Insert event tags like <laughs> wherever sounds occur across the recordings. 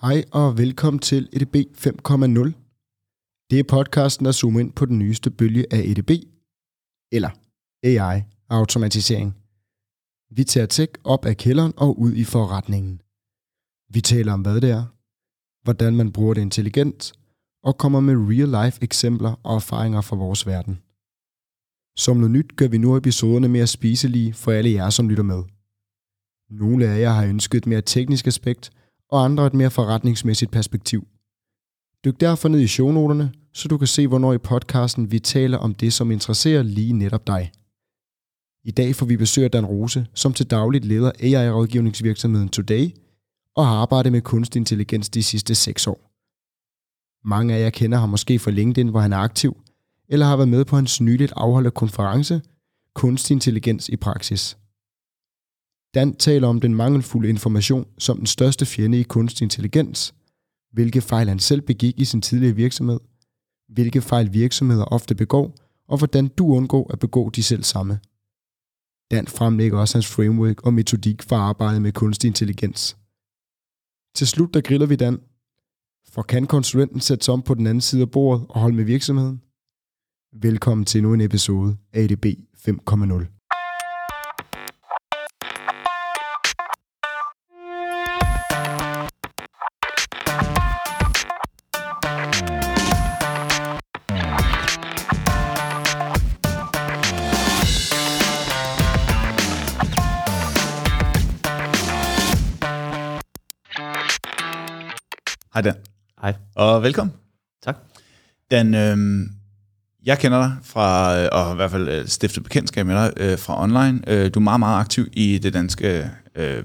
Hej og velkommen til EDB 5.0. Det er podcasten, der zoomer ind på den nyeste bølge af EDB, eller AI-automatisering. Vi tager tech op af kælderen og ud i forretningen. Vi taler om, hvad det er, hvordan man bruger det intelligent, og kommer med real-life eksempler og erfaringer fra vores verden. Som noget nyt gør vi nu episoderne mere spiselige for alle jer, som lytter med. Nogle af jer har ønsket et mere teknisk aspekt, og andre et mere forretningsmæssigt perspektiv. Dyk derfor ned i shownoterne, så du kan se, hvornår i podcasten vi taler om det, som interesserer lige netop dig. I dag får vi besøg af Dan Rose, som til dagligt leder AI-rådgivningsvirksomheden Today og har arbejdet med kunstig intelligens de sidste seks år. Mange af jer kender ham måske fra LinkedIn, hvor han er aktiv, eller har været med på hans nyligt afholdte konference Kunstig Intelligens i Praksis. Dan taler om den mangelfulde information som den største fjende i kunstig intelligens, hvilke fejl han selv begik i sin tidligere virksomhed, hvilke fejl virksomheder ofte begår, og hvordan du undgår at begå de selv samme. Dan fremlægger også hans framework og metodik for arbejdet med kunstig intelligens. Til slut der griller vi Dan. For kan konsulenten sætte sig om på den anden side af bordet og holde med virksomheden? Velkommen til endnu en episode af ADB 5.0. Hej Dan. Hej. Og velkommen. Tak. Dan, øh, jeg kender dig fra, øh, og i hvert fald øh, stiftet bekendtskab med dig øh, fra online. Øh, du er meget, meget aktiv i det danske øh,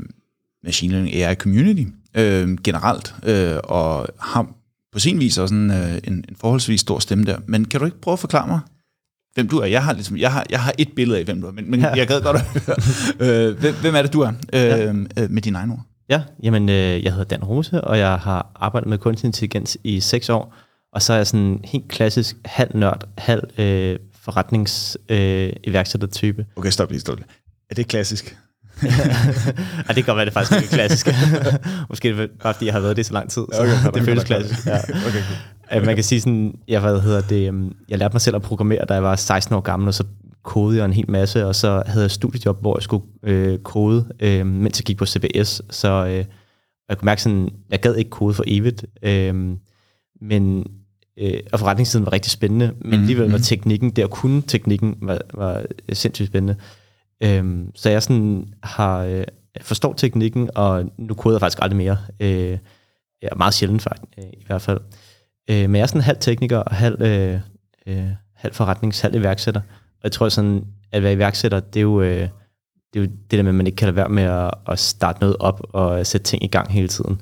machine learning AI community øh, generelt, øh, og har på sin vis også en, øh, en, en forholdsvis stor stemme der. Men kan du ikke prøve at forklare mig, hvem du er? Jeg har, ligesom, jeg har, jeg har et billede af, hvem du er, men, men ja. jeg gad godt at høre, øh, hvem, hvem er det, du er, øh, ja. med dine egne ord? Ja, jamen, øh, jeg hedder Dan Rose, og jeg har arbejdet med kunstig intelligens i seks år. Og så er jeg sådan helt klassisk halv nørd, halv øh, forretnings øh. Okay, stop lige, stop lige. Er det klassisk? <laughs> ja, det kan godt være, det faktisk ikke <laughs> er klassisk. Måske bare fordi jeg har været det så lang tid, så okay, <laughs> det føles klassisk. Ja. Okay, cool. Man kan sige sådan, jeg, hvad hedder det, øhm, jeg lærte mig selv at programmere, da jeg var 16 år gammel, og så kodede jeg en hel masse, og så havde jeg et studiejob, hvor jeg skulle øh, kode, øh, mens jeg gik på CBS. Så øh, jeg kunne mærke sådan, jeg gad ikke kode for evigt. Øh, men øh, og forretningssiden var rigtig spændende, men mm, alligevel var mhm. teknikken, det at kunne teknikken, var, var sindssygt spændende. Øh, så jeg sådan har øh, forstår teknikken, og nu koder jeg faktisk aldrig mere. Øh, ja, meget sjældent faktisk, øh, i hvert fald. Øh, men jeg er sådan halv tekniker og halv, øh, øh, halv forretnings, halv iværksætter. Og jeg tror sådan, at være iværksætter, det er jo, øh, det, er jo det der med, at man ikke kan lade være med at, at starte noget op og sætte ting i gang hele tiden.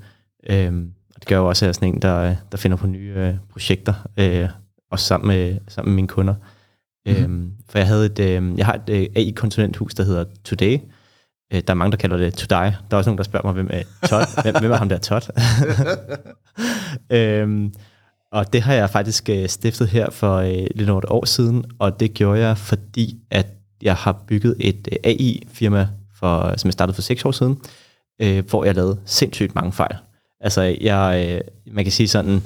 Øhm, og det gør jo også, at jeg er sådan en, der, der finder på nye øh, projekter, øh, også sammen med, sammen med mine kunder. Mm. Øhm, for jeg, havde et, øh, jeg har et øh, AI-konsulenthus, der hedder Today. Øh, der er mange, der kalder det Today. Der er også nogen, der spørger mig, hvem er Todd? <laughs> hvem, hvem er ham der Todd? <laughs> øhm, og det har jeg faktisk øh, stiftet her for øh, lidt over et år siden, og det gjorde jeg, fordi at jeg har bygget et øh, AI-firma, for, som jeg startede for seks år siden, øh, hvor jeg lavede sindssygt mange fejl. Altså, jeg, øh, man kan sige sådan,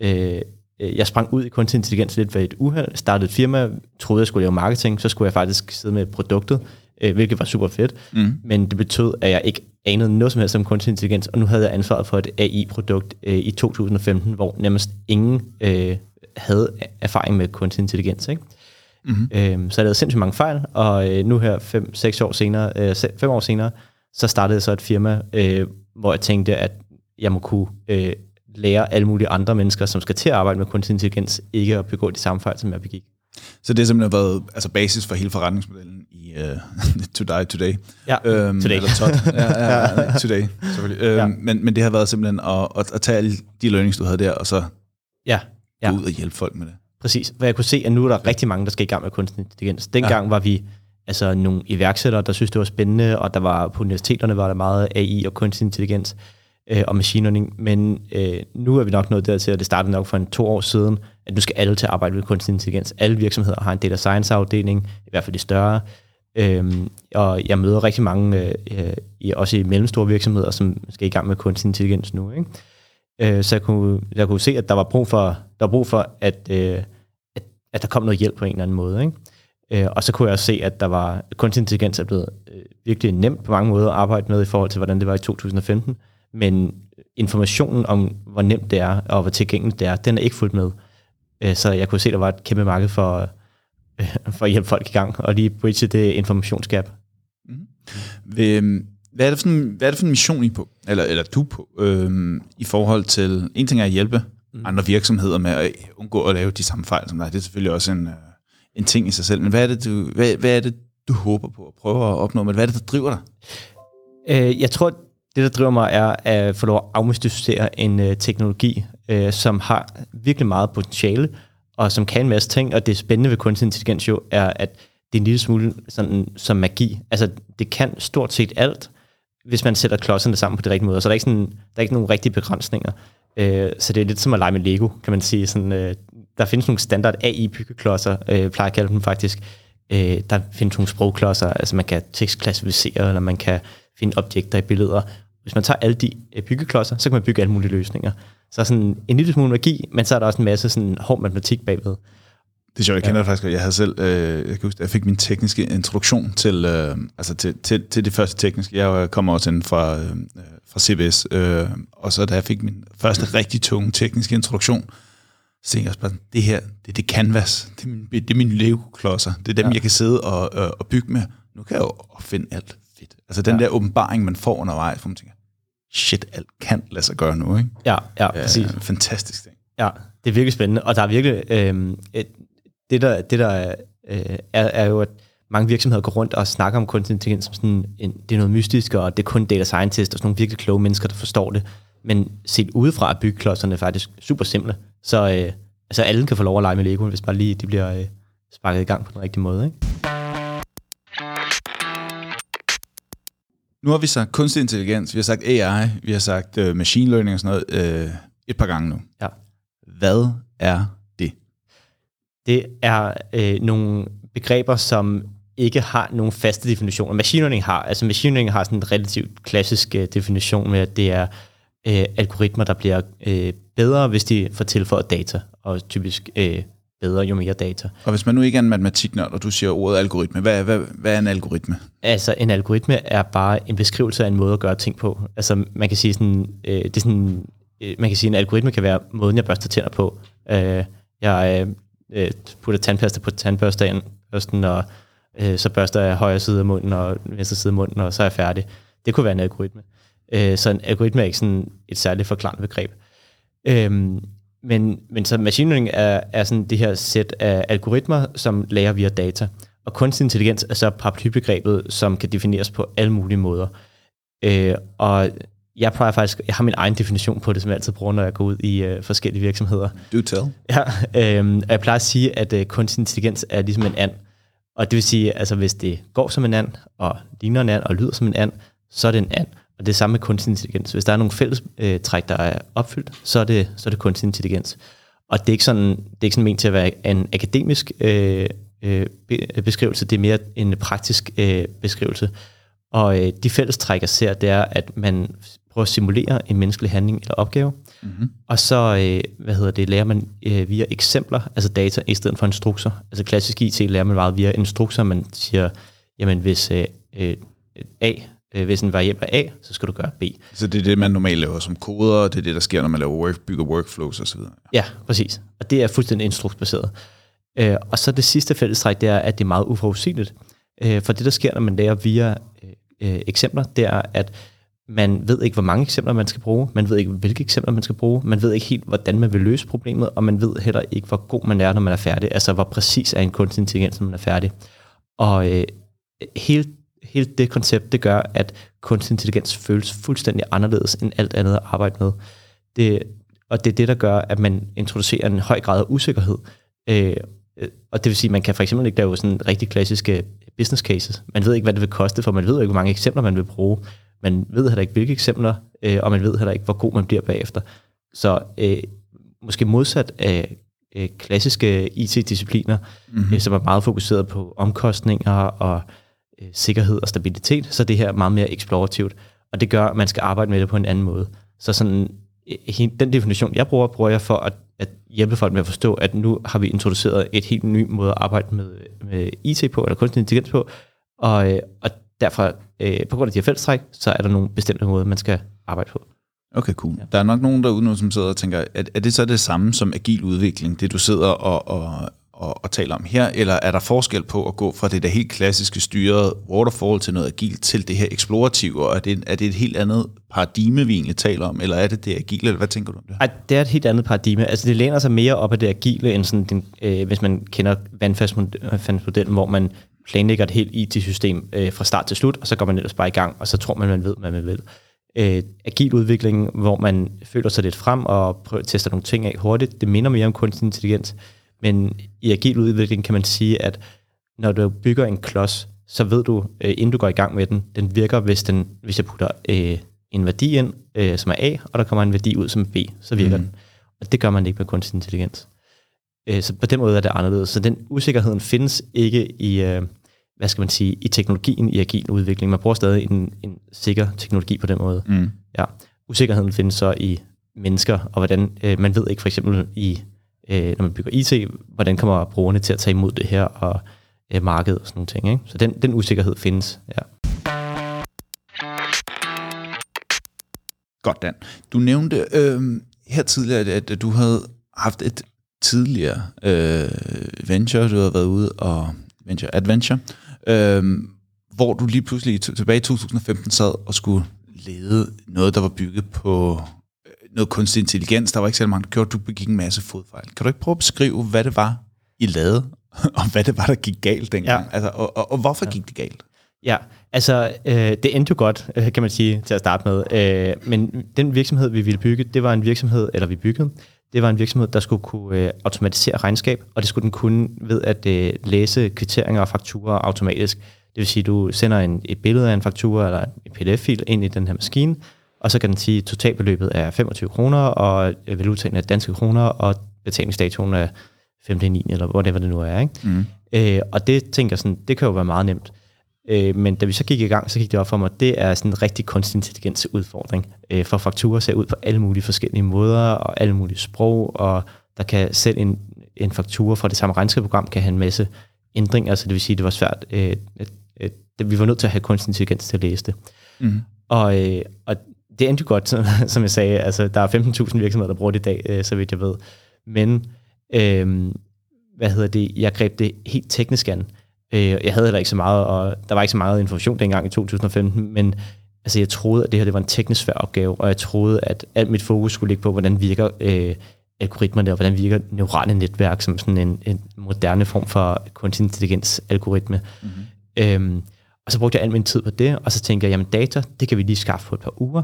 øh, øh, jeg sprang ud i kunstig intelligens lidt ved et uheld, startede et firma, troede, jeg skulle lave marketing, så skulle jeg faktisk sidde med produktet, øh, hvilket var super fedt. Mm. Men det betød, at jeg ikke anede noget som helst om kunstig intelligens, og nu havde jeg ansvaret for et AI-produkt øh, i 2015, hvor nærmest ingen øh, havde erfaring med kunstig intelligens. Ikke? Mm-hmm. Øh, så jeg lavede sindssygt mange fejl, og øh, nu her fem, seks år senere, øh, fem år senere, så startede jeg så et firma, øh, hvor jeg tænkte, at jeg må kunne øh, lære alle mulige andre mennesker, som skal til at arbejde med kunstig intelligens, ikke at begå de samme fejl, som jeg begik. Så det har simpelthen været altså basis for hele forretningsmodellen i uh, To Die Today. Ja, øhm, today. Eller tot. <laughs> ja, ja, ja, <laughs> today, selvfølgelig. Øhm, ja. men, men det har været simpelthen at, at, at tage alle de learnings, du havde der, og så ja, ja. gå ud og hjælpe folk med det. Præcis, for jeg kunne se, at nu er der rigtig mange, der skal i gang med kunstig intelligens. Dengang ja. var vi altså nogle iværksættere, der synes det var spændende, og der var på universiteterne var der meget AI og kunstig intelligens øh, og machine learning, men øh, nu er vi nok nået dertil, og det startede nok for en to år siden, at nu skal alle til at arbejde med kunstig intelligens. Alle virksomheder har en data science afdeling, i hvert fald de større, øhm, og jeg møder rigtig mange, øh, øh, i, også i mellemstore virksomheder, som skal i gang med kunstig intelligens nu. Ikke? Øh, så jeg kunne, jeg kunne se, at der var brug for, der var brug for at, øh, at, at der kom noget hjælp på en eller anden måde. Ikke? Øh, og så kunne jeg også se, at der var kunstig intelligens er blevet øh, virkelig nemt på mange måder at arbejde med i forhold til, hvordan det var i 2015. Men informationen om, hvor nemt det er, og hvor tilgængeligt det er, den er ikke fuldt med. Øh, så jeg kunne se, at der var et kæmpe marked for, øh, <laughs> for at hjælpe folk i gang, og lige bridge det informationsgab. Mm. Ved, hvad er det for en, hvad er det for en mission I på, eller, eller du på, øhm, i forhold til, en ting er at hjælpe mm. andre virksomheder med at undgå at lave de samme fejl som dig. Det er selvfølgelig også en, øh, en ting i sig selv. Men hvad er det, du, hvad, hvad er det, du håber på at prøve at opnå? Men hvad er det, der driver dig? Øh, jeg tror, det, der driver mig, er at få lov at afmystificere en uh, teknologi, øh, som har virkelig meget potentiale, og som kan en masse ting. Og det spændende ved kunstig intelligens jo, er, at det er en lille smule sådan, som magi. Altså, det kan stort set alt, hvis man sætter klodserne sammen på de rigtige måder. Så der er ikke, sådan, der er ikke nogen rigtige begrænsninger. Øh, så det er lidt som at lege med Lego, kan man sige. Sådan, øh, der findes nogle standard AI-byggeklodser, øh, plejer at kalde dem faktisk. Øh, der findes nogle sprogklodser, altså man kan tekstklassificere, eller man kan finde objekter i billeder. Hvis man tager alle de øh, byggeklodser, så kan man bygge alle mulige løsninger. Så sådan en lille smule magi, men så er der også en masse sådan hård matematik bagved. Det er sjovt, jeg kender ja. det faktisk. Jeg havde selv, øh, jeg kan huske, jeg fik min tekniske introduktion til, øh, altså til, til, til det første tekniske. Jeg kommer også ind fra, øh, fra CBS, øh, og så da jeg fik min første rigtig tunge tekniske introduktion, så tænkte jeg også bare, det her, det er det canvas, det er, min, det er mine Lego-klodser, det er dem, ja. jeg kan sidde og, øh, og bygge med. Nu kan jeg jo finde alt fedt. Altså den ja. der åbenbaring, man får undervejs, hvor man tænker, shit, alt kan lade sig gøre nu, ikke? Ja, ja, præcis. Øh, fantastisk ting. Ja, det er virkelig spændende, og der er virkelig, øh, et, det der, det der øh, er, er jo, at mange virksomheder går rundt og snakker om kunstig intelligens som sådan en, det er noget mystisk, og det er kun data scientist og sådan nogle virkelig kloge mennesker, der forstår det. Men set udefra er byggeklodserne faktisk super simple. Så øh, altså alle kan få lov at lege med Lego, hvis bare lige de bliver øh, sparket i gang på den rigtige måde. Ikke? Nu har vi sagt kunstig intelligens, vi har sagt AI, vi har sagt uh, machine learning og sådan noget uh, et par gange nu. Ja. Hvad er det er øh, nogle begreber, som ikke har nogen faste definitioner. Machine learning har, altså machine learning har sådan en relativt klassisk øh, definition med, at det er øh, algoritmer, der bliver øh, bedre, hvis de får tilføjet data, og typisk øh, bedre, jo mere data. Og hvis man nu ikke er en matematiknørd, og du siger ordet algoritme, hvad, hvad, hvad er en algoritme? Altså, en algoritme er bare en beskrivelse af en måde at gøre ting på. Altså, man kan sige sådan, øh, det er sådan, øh, man kan sige, en algoritme kan være måden, jeg børster tænder på. Øh, jeg øh, øh, putter tandpasta på tandbørsten, børsten, og øh, så børster jeg højre side af munden og venstre side af munden, og så er jeg færdig. Det kunne være en algoritme. Øh, så en algoritme er ikke sådan et særligt forklarende begreb. Øh, men, men så machine learning er, er sådan det her sæt af algoritmer, som lærer via data. Og kunstig intelligens er så paraplybegrebet, som kan defineres på alle mulige måder. Øh, og jeg plejer faktisk, jeg har min egen definition på det, som jeg altid bruger, når jeg går ud i øh, forskellige virksomheder. Do tell. Ja, øh, jeg plejer at sige, at øh, kunstig intelligens er ligesom en and. Og det vil sige, altså hvis det går som en and, og ligner en and, og lyder som en and, så er det en and. Og det er samme med kunstig intelligens. Hvis der er nogle fælles øh, træk, der er opfyldt, så er det, så er det kunstig intelligens. Og det er ikke sådan, det er ikke sådan ment til at være en akademisk øh, øh, beskrivelse, det er mere en praktisk øh, beskrivelse. Og øh, de fællestræk, jeg ser, det er, at man prøver at simulere en menneskelig handling eller opgave, mm-hmm. og så øh, hvad hedder det, lærer man øh, via eksempler, altså data, i stedet for instrukser. Altså klassisk IT lærer man meget via instrukser, man siger, jamen hvis øh, øh, A, hvis en variabel er A, så skal du gøre B. Så det er det, man normalt laver som koder, og det er det, der sker, når man laver work, bygger workflows osv.? Ja, præcis. Og det er fuldstændig instruksbaseret. Øh, og så det sidste fællestræk, det er, at det er meget uforudsigeligt. Øh, for det, der sker, når man lærer via øh, eksempler, det er, at man ved ikke, hvor mange eksempler man skal bruge, man ved ikke, hvilke eksempler man skal bruge, man ved ikke helt, hvordan man vil løse problemet, og man ved heller ikke, hvor god man er, når man er færdig, altså hvor præcis er en kunstig intelligens, når man er færdig. Og øh, hele, hele det koncept, det gør, at kunstig intelligens føles fuldstændig anderledes end alt andet at arbejde med. Det, og det er det, der gør, at man introducerer en høj grad af usikkerhed. Øh, og det vil sige, at man kan for eksempel ikke lave sådan rigtig klassiske business cases. Man ved ikke, hvad det vil koste, for man ved ikke, hvor mange eksempler man vil bruge. Man ved heller ikke, hvilke eksempler, øh, og man ved heller ikke, hvor god man bliver bagefter. Så øh, måske modsat af øh, klassiske IT-discipliner, mm-hmm. øh, som er meget fokuseret på omkostninger og øh, sikkerhed og stabilitet, så det her er meget mere eksplorativt. Og det gør, at man skal arbejde med det på en anden måde. Så sådan øh, den definition, jeg bruger, bruger jeg for at, at hjælpe folk med at forstå, at nu har vi introduceret et helt ny måde at arbejde med, med IT på, eller kunstig intelligens på, og, øh, og derfor, øh, på grund af de her fællestræk, så er der nogle bestemte måder, man skal arbejde på. Okay, cool. Ja. Der er nok nogen derude nu, som sidder og tænker, er, er det så det samme som agil udvikling, det du sidder og, og, og, og tale om her, eller er der forskel på at gå fra det der helt klassiske styrede waterfall til noget agilt til det her eksplorative, og er det, er det et helt andet paradigme, vi egentlig taler om, eller er det det agile, eller hvad tænker du om det? Ej, det er et helt andet paradigme. Altså det læner sig mere op af det agile, end sådan den, øh, hvis man kender vandfastmodellen, hvor man planlægger et helt IT-system øh, fra start til slut, og så går man ellers bare i gang, og så tror man, man ved, hvad man vil. Øh, agil udvikling, hvor man føler sig lidt frem og prøver at teste nogle ting af hurtigt, det minder mere om kunstig intelligens. Men i agil udvikling kan man sige, at når du bygger en klods, så ved du, øh, inden du går i gang med den, den virker, hvis, den, hvis jeg putter øh, en værdi ind, øh, som er A, og der kommer en værdi ud, som er B, så virker mm. den. Og det gør man ikke med kunstig intelligens. Øh, så på den måde er det anderledes. Så den usikkerheden findes ikke i, øh, hvad skal man sige, i teknologien i agil udvikling. Man bruger stadig en, en sikker teknologi på den måde. Mm. Ja. Usikkerheden findes så i mennesker, og hvordan øh, man ved ikke for eksempel i, øh, når man bygger IT, hvordan kommer brugerne til at tage imod det her, og øh, markedet og sådan nogle ting. Ikke? Så den, den usikkerhed findes, ja. Godt, Dan. Du nævnte øh, her tidligere, at, at du havde haft et tidligere øh, venture, du havde været ude og venture adventure, øh, hvor du lige pludselig tilbage i 2015 sad og skulle lede noget, der var bygget på noget kunstig intelligens. Der var ikke særlig mange, der gjorde, du begik en masse fodfejl. Kan du ikke prøve at beskrive, hvad det var, I lavede, <laughs> og hvad det var, der gik galt dengang? Ja. Altså, og, og, og hvorfor ja. gik det galt? Ja, altså øh, det endte jo godt, øh, kan man sige, til at starte med. Øh, men den virksomhed, vi ville bygge, det var en virksomhed, eller vi byggede, det var en virksomhed, der skulle kunne øh, automatisere regnskab, og det skulle den kunne ved at øh, læse kvitteringer og fakturer automatisk. Det vil sige, du sender en, et billede af en faktura eller en pdf-fil ind i den her maskine, og så kan den sige, at totalbeløbet er 25 kroner, og øh, valutaen er danske kroner, og betalingsdatoen er 5. 9. eller whatever det nu er. Ikke? Mm. Øh, og det tænker jeg sådan, det kan jo være meget nemt. Øh, men da vi så gik i gang, så gik det op for mig, at det er sådan en rigtig kunstig intelligens udfordring. Øh, for fakturer ser ud på alle mulige forskellige måder, og alle mulige sprog, og der kan selv en, en faktura fra det samme regnskabsprogram kan have en masse ændringer, så det vil sige, at det var svært. Øh, øh, vi var nødt til at have kunstig intelligens til at læse det. Mm. Og, øh, og det endte jo godt, <laughs> som jeg sagde. Altså, der er 15.000 virksomheder, der bruger det i dag, øh, så vidt jeg ved. Men, øh, hvad hedder det, jeg greb det helt teknisk an. Øh, jeg havde heller ikke så meget, og der var ikke så meget information dengang i 2015, men altså, jeg troede, at det her det var en teknisk svær opgave, og jeg troede, at alt mit fokus skulle ligge på, hvordan virker øh, algoritmerne, og hvordan virker neurale netværk som sådan en, en moderne form for kunstig intelligens algoritme. Mm-hmm. Øhm, og så brugte jeg al min tid på det, og så tænkte jeg, jamen data, det kan vi lige skaffe på et par uger.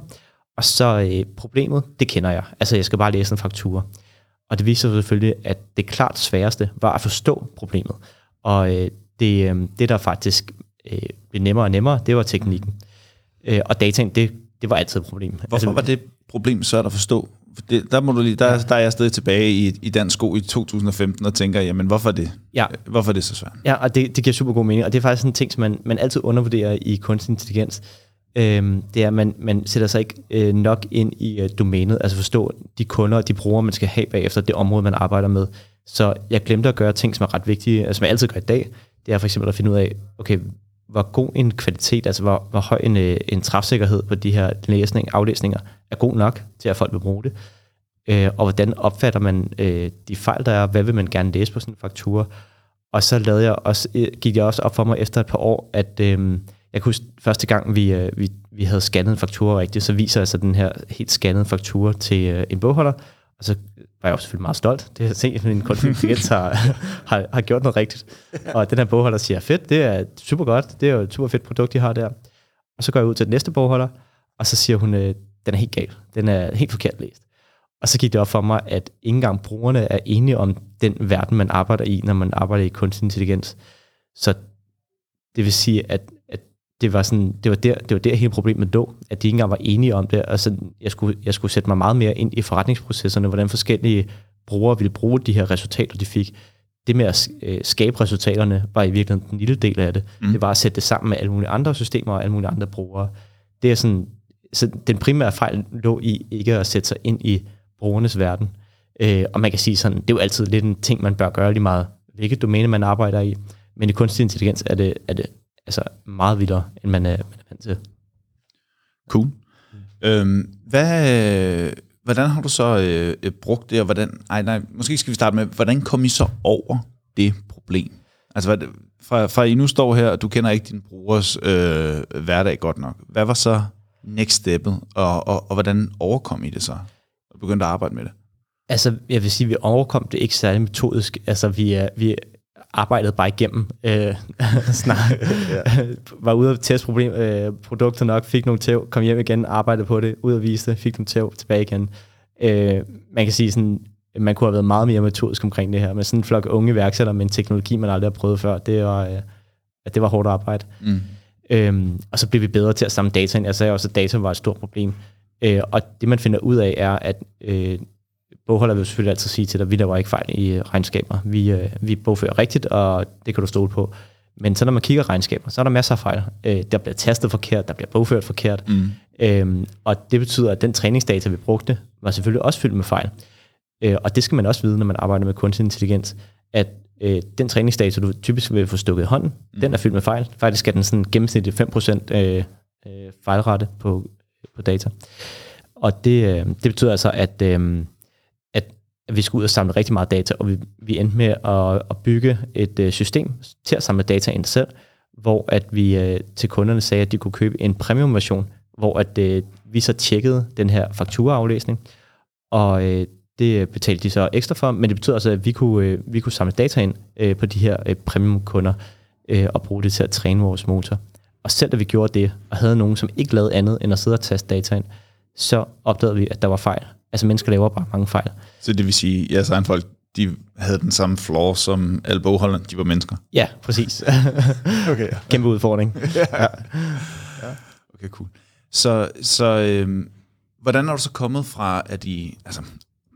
Og så øh, problemet, det kender jeg. Altså, jeg skal bare læse en faktura. Og det viser selvfølgelig, at det klart sværeste var at forstå problemet. Og øh, det, øh, det der faktisk øh, blev nemmere og nemmere, det var teknikken. Øh, og dataen, det, det var altid et problem. Hvorfor altså, var det problem svært at forstå? Det, der, må du lige, der, der er jeg stadig tilbage i, i dansk sko i 2015 og tænker, jamen hvorfor det, ja. hvorfor er det så svært? Ja, og det, det giver super god mening, og det er faktisk en ting, som man, man altid undervurderer i kunstig intelligens. Øhm, det er, at man, man sætter sig ikke øh, nok ind i øh, domænet, altså forstå de kunder og de brugere, man skal have bagefter det område, man arbejder med. Så jeg glemte at gøre ting, som er ret vigtige, altså, som jeg altid gør i dag, det er for eksempel at finde ud af, okay, hvor god en kvalitet, altså hvor, hvor høj en, øh, en træfsikkerhed på de her læsning, aflæsninger er god nok til, at folk vil bruge det. Øh, og hvordan opfatter man øh, de fejl, der er, hvad vil man gerne læse på sådan en faktura. Og så lavede jeg også, øh, gik jeg også op for mig efter et par år, at øh, jeg kunne huske, første gang vi, øh, vi, vi havde scannet en faktura rigtigt, så viser jeg altså den her helt scannede faktura til øh, en bogholder, og så var jeg jo selvfølgelig meget stolt. Det har set, at min kontinent har, <laughs> har, har gjort noget rigtigt. Og den her bogholder siger, fedt, det er super godt, det er jo et super fedt produkt, de har der. Og så går jeg ud til den næste bogholder, og så siger hun, øh, den er helt gal, den er helt forkert læst. Og så gik det op for mig, at ikke engang brugerne er enige om den verden, man arbejder i, når man arbejder i kunstig intelligens. Så det vil sige, at, at det var sådan, det var der, det var der hele problemet lå, at de ikke engang var enige om det. Altså, jeg skulle, jeg skulle sætte mig meget mere ind i forretningsprocesserne, hvordan forskellige brugere ville bruge de her resultater, de fik. Det med at øh, skabe resultaterne var i virkeligheden den lille del af det. Mm. Det var at sætte det sammen med alle mulige andre systemer og alle mulige andre brugere. Det er sådan så den primære fejl lå i ikke at sætte sig ind i brugernes verden. Øh, og man kan sige sådan, det er jo altid lidt en ting, man bør gøre lige meget, hvilket domæne man arbejder i. Men i kunstig intelligens er det, er det altså meget vildere, end man er, man er vant til. Cool. Mm. Øhm, hvad, hvordan har du så øh, øh, brugt det, og hvordan, ej, nej, måske skal vi starte med, hvordan kom I så over det problem? Altså, hvad, fra, fra I nu står her, og du kender ikke din brugers øh, hverdag godt nok. Hvad var så next steppet, og, og, og hvordan overkom I det så? Og begyndte at arbejde med det? Altså, jeg vil sige, at vi overkom det ikke særlig metodisk. Altså, vi, er, vi arbejdede bare igennem. Øh, <laughs> snak, <laughs> var ude og teste problem, øh, produkter nok, fik nogle tæv, kom hjem igen, arbejdede på det, ud og viste det, fik nogle tæv, tilbage igen. Øh, man kan sige sådan, man kunne have været meget mere metodisk omkring det her, med sådan en flok unge iværksættere med en teknologi, man aldrig har prøvet før. Det var, øh, det var hårdt arbejde. Mm. Øhm, og så blev vi bedre til at samle data ind. Jeg sagde også, at data var et stort problem. Øh, og det, man finder ud af, er, at øh, bogholder vil selvfølgelig altid sige til dig, at vi laver ikke fejl i regnskaber. Vi, øh, vi bogfører rigtigt, og det kan du stole på. Men så når man kigger regnskaber, så er der masser af fejl. Øh, der bliver tastet forkert, der bliver bogført forkert. Mm. Øhm, og det betyder, at den træningsdata, vi brugte, var selvfølgelig også fyldt med fejl. Øh, og det skal man også vide, når man arbejder med kunstig intelligens, at øh, den træningsdata, du typisk vil få stukket i hånden, mm. den er fyldt med fejl. Faktisk er den sådan gennemsnitligt 5% øh, øh, fejlrette på, på data. Og det, øh, det betyder altså, at, øh, at vi skulle ud og samle rigtig meget data, og vi, vi endte med at, at bygge et øh, system til at samle data ind selv, hvor at vi øh, til kunderne sagde, at de kunne købe en premium-version, hvor at øh, vi så tjekkede den her fakturaaflæsning, og øh, det betalte de så ekstra for, men det betyder altså, at vi kunne, øh, vi kunne samle data ind øh, på de her øh, premium-kunder øh, og bruge det til at træne vores motor. Og selv da vi gjorde det, og havde nogen, som ikke lavede andet end at sidde og taste data ind, så opdagede vi, at der var fejl. Altså mennesker laver bare mange fejl. Så det vil sige, at jeres egen folk, de havde den samme flaw som alle bogholderne, de var mennesker? Ja, præcis. <laughs> okay. Ja. Kæmpe udfordring. <laughs> ja. ja. Okay, cool. Så, så øh, hvordan er du så kommet fra, at I, altså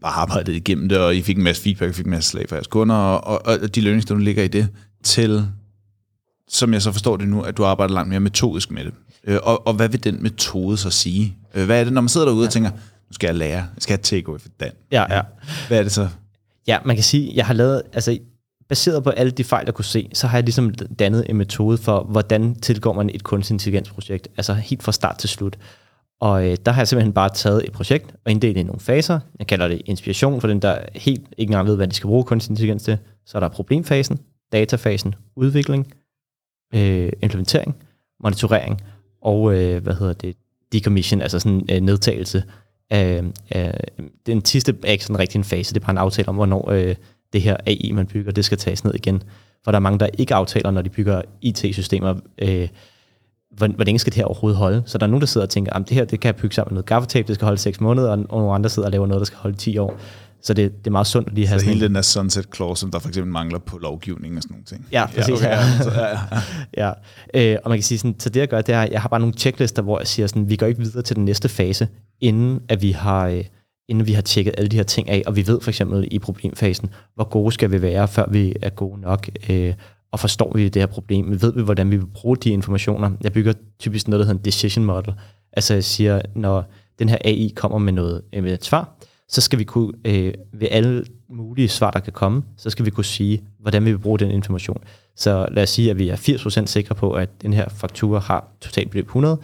bare arbejdet igennem det, og I fik en masse feedback, fik en masse slag fra jeres kunder, og, og, og de lønninger, der ligger i det, til, som jeg så forstår det nu, at du arbejder langt mere metodisk med det. Øh, og, og hvad vil den metode så sige? Øh, hvad er det, når man sidder derude og tænker, nu skal jeg lære, jeg skal have takeaway for Dan. Ja, ja. Hvad er det så? Ja, man kan sige, jeg har lavet, altså baseret på alle de fejl, jeg kunne se, så har jeg ligesom dannet en metode for, hvordan tilgår man et kunstig intelligensprojekt, altså helt fra start til slut. Og øh, der har jeg simpelthen bare taget et projekt og inddelt det i nogle faser. Jeg kalder det inspiration for den, der helt ikke engang ved, hvad de skal bruge kunstig intelligens til. Så er der problemfasen, datafasen, udvikling, øh, implementering, monitorering og, øh, hvad hedder det, decommission, altså sådan en øh, nedtagelse af, af, den sidste er ikke sådan rigtig en fase, det er bare en aftale om, hvornår øh, det her AI, man bygger, det skal tages ned igen. For der er mange, der ikke aftaler, når de bygger IT-systemer, øh, hvor, hvor længe skal det her overhovedet holde? Så der er nogen, der sidder og tænker, at det her det kan jeg bygge sammen med noget gaffatape, det skal holde 6 måneder, og, og nogle andre sidder og laver noget, der skal holde 10 år. Så det, det er meget sundt at lige have så sådan hele den der sunset clause, som der for eksempel mangler på lovgivningen og sådan nogle ting. Ja, præcis. Ja, okay, ja. <laughs> Ja, ja. ja. Øh, og man kan sige sådan, så det jeg gør, det er, jeg har bare nogle checklister, hvor jeg siger sådan, vi går ikke videre til den næste fase, inden at vi har, øh, inden vi har tjekket alle de her ting af, og vi ved for eksempel i problemfasen, hvor gode skal vi være, før vi er gode nok, øh, og forstår vi det her problem, ved vi, hvordan vi vil bruge de informationer. Jeg bygger typisk noget, der hedder en decision model. Altså jeg siger, når den her AI kommer med noget øh, med et svar, så skal vi kunne, øh, ved alle mulige svar, der kan komme, så skal vi kunne sige, hvordan vi vil bruge den information. Så lad os sige, at vi er 80% sikre på, at den her faktura har totalt beløb 100.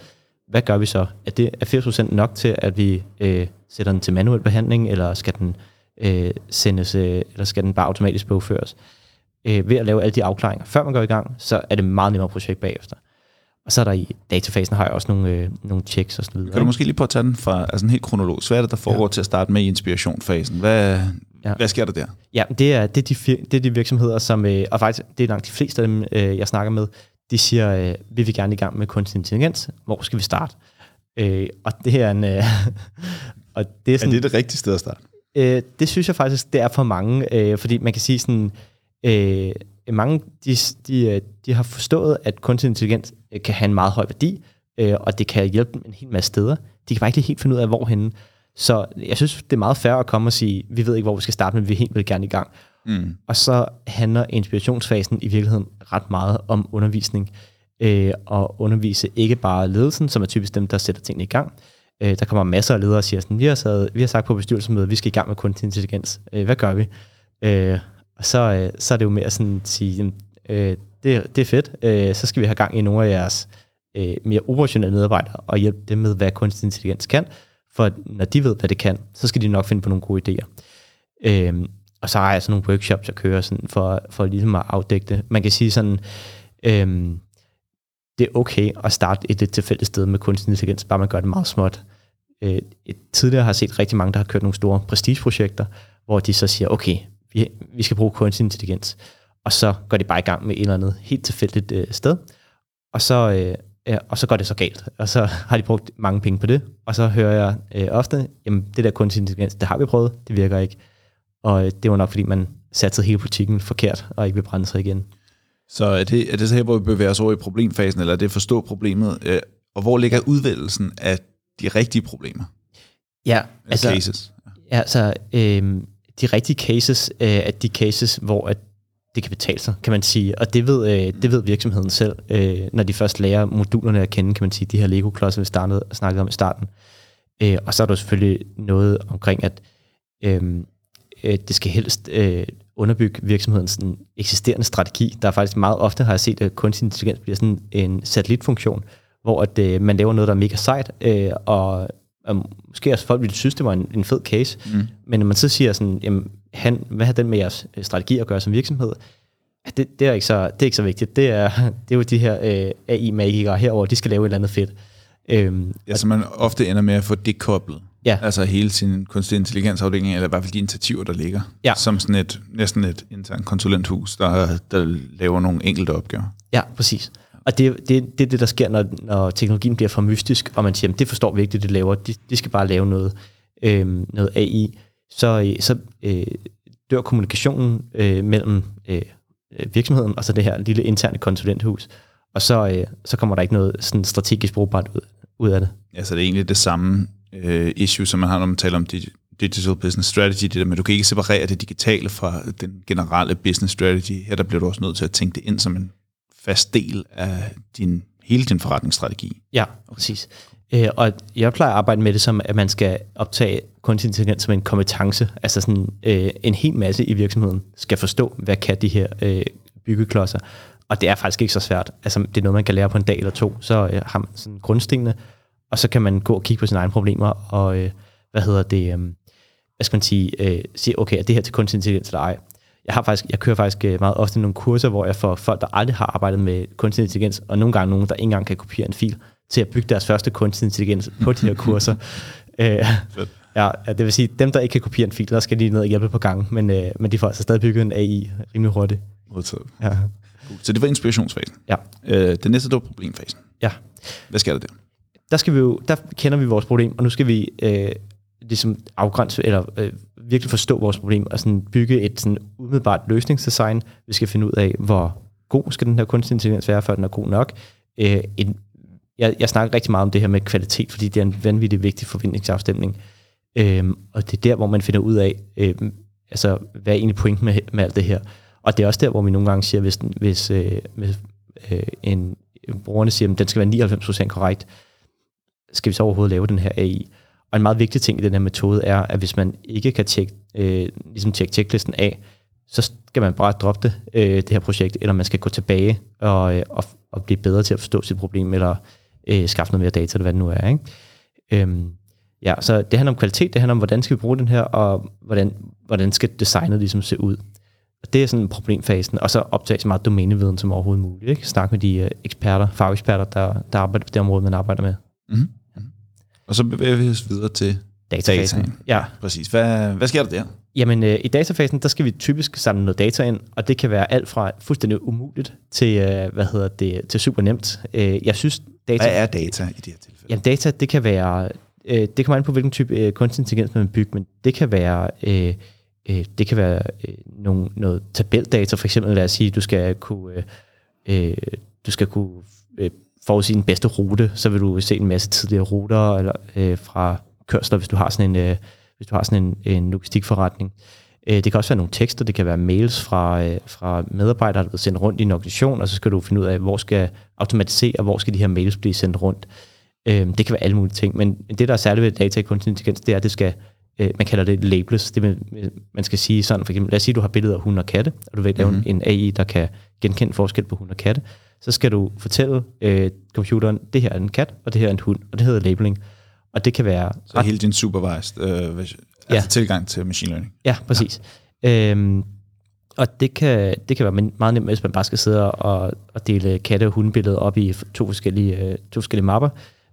Hvad gør vi så? Er, det, er 80% nok til, at vi øh, sætter den til manuel behandling, eller skal den øh, sendes, øh, eller skal den bare automatisk bogføres? Øh, ved at lave alle de afklaringer, før man går i gang, så er det meget nemmere projekt bagefter. Og så er der i datafasen har jeg også nogle, øh, nogle checks og sådan videre. Kan du måske lige prøve at tage den fra altså helt kronologisk? Hvad er det, der foregår ja. til at starte med i inspirationfasen? Hvad, ja. hvad sker der der? Ja, det er, det er, de, det er de virksomheder, som, øh, og faktisk det er langt de fleste af dem, øh, jeg snakker med, de siger, øh, vi vil gerne i gang med kunstig intelligens. Hvor skal vi starte? Øh, og det er en... Øh, <laughs> og det er, sådan, er det det rigtige sted at starte? Øh, det synes jeg faktisk, det er for mange, øh, fordi man kan sige sådan, øh, mange de, de, øh, de har forstået, at kunstig intelligens øh, kan have en meget høj værdi, øh, og det kan hjælpe dem en hel masse steder. De kan bare ikke helt finde ud af, hvorhenne. Så jeg synes, det er meget fair at komme og sige, vi ved ikke, hvor vi skal starte, men vi helt vil gerne i gang. Mm. Og så handler inspirationsfasen i virkeligheden ret meget om undervisning. Øh, og undervise ikke bare ledelsen, som er typisk dem, der sætter tingene i gang, Øh, der kommer masser af ledere og siger sådan, vi har, sad, vi har sagt på bestyrelsesmødet, vi skal i gang med kunstig intelligens. Øh, hvad gør vi? Øh, og så, øh, så er det jo mere sådan at sige, øh, det, det er fedt, øh, så skal vi have gang i nogle af jeres øh, mere operationelle medarbejdere og hjælpe dem med, hvad kunstig intelligens kan. For når de ved, hvad det kan, så skal de nok finde på nogle gode idéer. Øh, og så har jeg sådan nogle workshops, jeg kører sådan for, for ligesom at afdække det. Man kan sige sådan, øh, det er okay at starte et lidt tilfældigt sted med kunstig intelligens, bare man gør det meget småt. Øh, tidligere har jeg set rigtig mange, der har kørt nogle store prestigeprojekter, hvor de så siger, okay, vi, vi skal bruge kunstig intelligens, og så går de bare i gang med et eller andet helt tilfældigt øh, sted, og så, øh, og så går det så galt, og så har de brugt mange penge på det, og så hører jeg øh, ofte, jamen det der kunstig intelligens, det har vi prøvet, det virker ikke, og øh, det var nok fordi, man satte hele politikken forkert, og ikke vil brænde sig igen. Så er det, er det så her, hvor vi bevæger os over i problemfasen, eller er det at forstå problemet? Øh, og hvor ligger udvælgelsen af de rigtige problemer? Ja, altså, cases. Ja, altså øh, de rigtige cases øh, er de cases, hvor at det kan betale sig, kan man sige. Og det ved, øh, det ved virksomheden selv, øh, når de først lærer modulerne at kende, kan man sige, de her Lego-klodser, vi startede, snakkede om i starten. Øh, og så er der selvfølgelig noget omkring, at øh, øh, det skal helst øh, underbygge virksomhedens sådan, eksisterende strategi. Der er faktisk meget ofte, har jeg set, at kunstig intelligens bliver sådan en satellitfunktion, hvor at, øh, man laver noget, der er mega sejt, øh, og, og måske også folk ville synes, det var en, en fed case, mm. men når man så siger sådan, jamen, han, hvad har den med jeres øh, strategi at gøre som virksomhed, det, det, er, ikke så, det er ikke så vigtigt. Det er, <laughs> det er jo de her øh, AI-magikere herover, de skal lave et eller andet fedt. Øhm, ja, så man ofte ender med at få det koblet. Ja. Altså hele sin kunstig intelligensafdeling, eller i hvert fald de initiativer, der ligger. Ja. Som sådan et, næsten et internt konsulenthus, der, der laver nogle enkelte opgaver. Ja, præcis. Og det, det, det er det, der sker, når, når teknologien bliver for mystisk, og man siger, det forstår vi ikke, det det laver. De, de skal bare lave noget, øhm, øh, noget AI. Så, så øh, dør kommunikationen øh, mellem øh, virksomheden og så det her lille interne konsulenthus. Og så, øh, så kommer der ikke noget sådan strategisk brugbart ud, ud af det. Ja, så det er egentlig det samme øh, issue, som man har, når man taler om digital business strategy, det der med, at du kan ikke separere det digitale fra den generelle business strategy. Her der bliver du også nødt til at tænke det ind som en fast del af din, hele din forretningsstrategi. Ja, præcis. Øh, og jeg plejer at arbejde med det som, at man skal optage kunstig intelligens som en kompetence. Altså sådan øh, en hel masse i virksomheden skal forstå, hvad kan de her øh, byggeklodser. Og det er faktisk ikke så svært. Altså, det er noget, man kan lære på en dag eller to. Så øh, har man sådan grundstenene, og så kan man gå og kigge på sine egne problemer, og øh, hvad hedder det, øh, hvad skal man sige, øh, sige, okay, er det her til kunstig intelligens eller ej? Jeg, har faktisk, jeg kører faktisk øh, meget ofte nogle kurser, hvor jeg får folk, der aldrig har arbejdet med kunstig intelligens, og nogle gange nogen, der ikke engang kan kopiere en fil, til at bygge deres første kunstig intelligens på de her kurser. <laughs> øh, ja, det vil sige, dem, der ikke kan kopiere en fil, der skal lige ned og hjælpe på gang, men, øh, men de får altså stadig bygget en AI rimelig hurtigt. Modtaget. Ja. Så det var inspirationsfasen. Ja. Øh, det næste, det var problemfasen. Ja. Hvad skal der der? Der, skal vi jo, der kender vi vores problem, og nu skal vi øh, ligesom afgrænse, eller øh, virkelig forstå vores problem, og sådan bygge et sådan umiddelbart løsningsdesign. Vi skal finde ud af, hvor god skal den her kunstig intelligens være, før den er god nok. Øh, en, jeg, jeg snakker rigtig meget om det her med kvalitet, fordi det er en vanvittig vigtig forventningsafstemning. Øh, og det er der, hvor man finder ud af, øh, altså, hvad er egentlig pointen med, med alt det her. Og det er også der, hvor vi nogle gange siger, hvis, hvis, øh, hvis øh, en brugerne siger, at den skal være 99% korrekt, skal vi så overhovedet lave den her AI? Og en meget vigtig ting i den her metode er, at hvis man ikke kan tjekke, øh, ligesom tjekke checklisten af, så skal man bare droppe det, øh, det her projekt, eller man skal gå tilbage og, øh, og, og blive bedre til at forstå sit problem, eller øh, skaffe noget mere data, eller hvad det nu er. Ikke? Øhm, ja, så det handler om kvalitet, det handler om, hvordan skal vi bruge den her, og hvordan, hvordan skal designet ligesom se ud. Og det er sådan problemfasen, og så optage så meget domæneviden som overhovedet muligt. Ikke? Snak med de øh, eksperter, fageksperter, der, der arbejder på det område, man arbejder med. Mm-hmm. Og så bevæger vi os videre til datafasen. Data. Ja. Præcis. Hvad, hvad sker der der? Jamen, øh, i datafasen, der skal vi typisk samle noget data ind, og det kan være alt fra fuldstændig umuligt til, øh, hvad hedder det, til super nemt. Øh, jeg synes, data... Hvad er data i det her tilfælde? Jamen, data, det kan være... Øh, det kommer an på, hvilken type øh, kunstig intelligens man bygger, men det kan være... Øh, øh, det kan være øh, nogle, noget tabeldata, for eksempel lad os sige, du skal kunne, øh, øh du skal kunne øh, forudsige den bedste rute, så vil du se en masse tidligere ruter eller, øh, fra kørsler, hvis du har sådan en, øh, hvis du har sådan en, en logistikforretning. Øh, det kan også være nogle tekster, det kan være mails fra, øh, fra medarbejdere, der er sendt rundt i en organisation, og så skal du finde ud af, hvor skal automatisere, hvor skal de her mails blive sendt rundt. Øh, det kan være alle mulige ting, men det, der er særligt ved data i kunstig intelligens, det er, at det skal, øh, man kalder det labels. Det man skal sige sådan, for eksempel, lad os sige, at du har billeder af hunde og katte, og du vil lave mm-hmm. en AI, der kan genkende forskel på hunde og katte. Så skal du fortælle øh, computeren, det her er en kat, og det her er en hund, og det hedder labeling. Og det kan være... Så ret... hele din supervised øh, altså ja. tilgang til machine learning. Ja, præcis. Ja. Øhm, og det kan, det kan være meget nemt, hvis man bare skal sidde og, og dele katte- og hundebilleder op i to forskellige, øh, to forskellige mapper.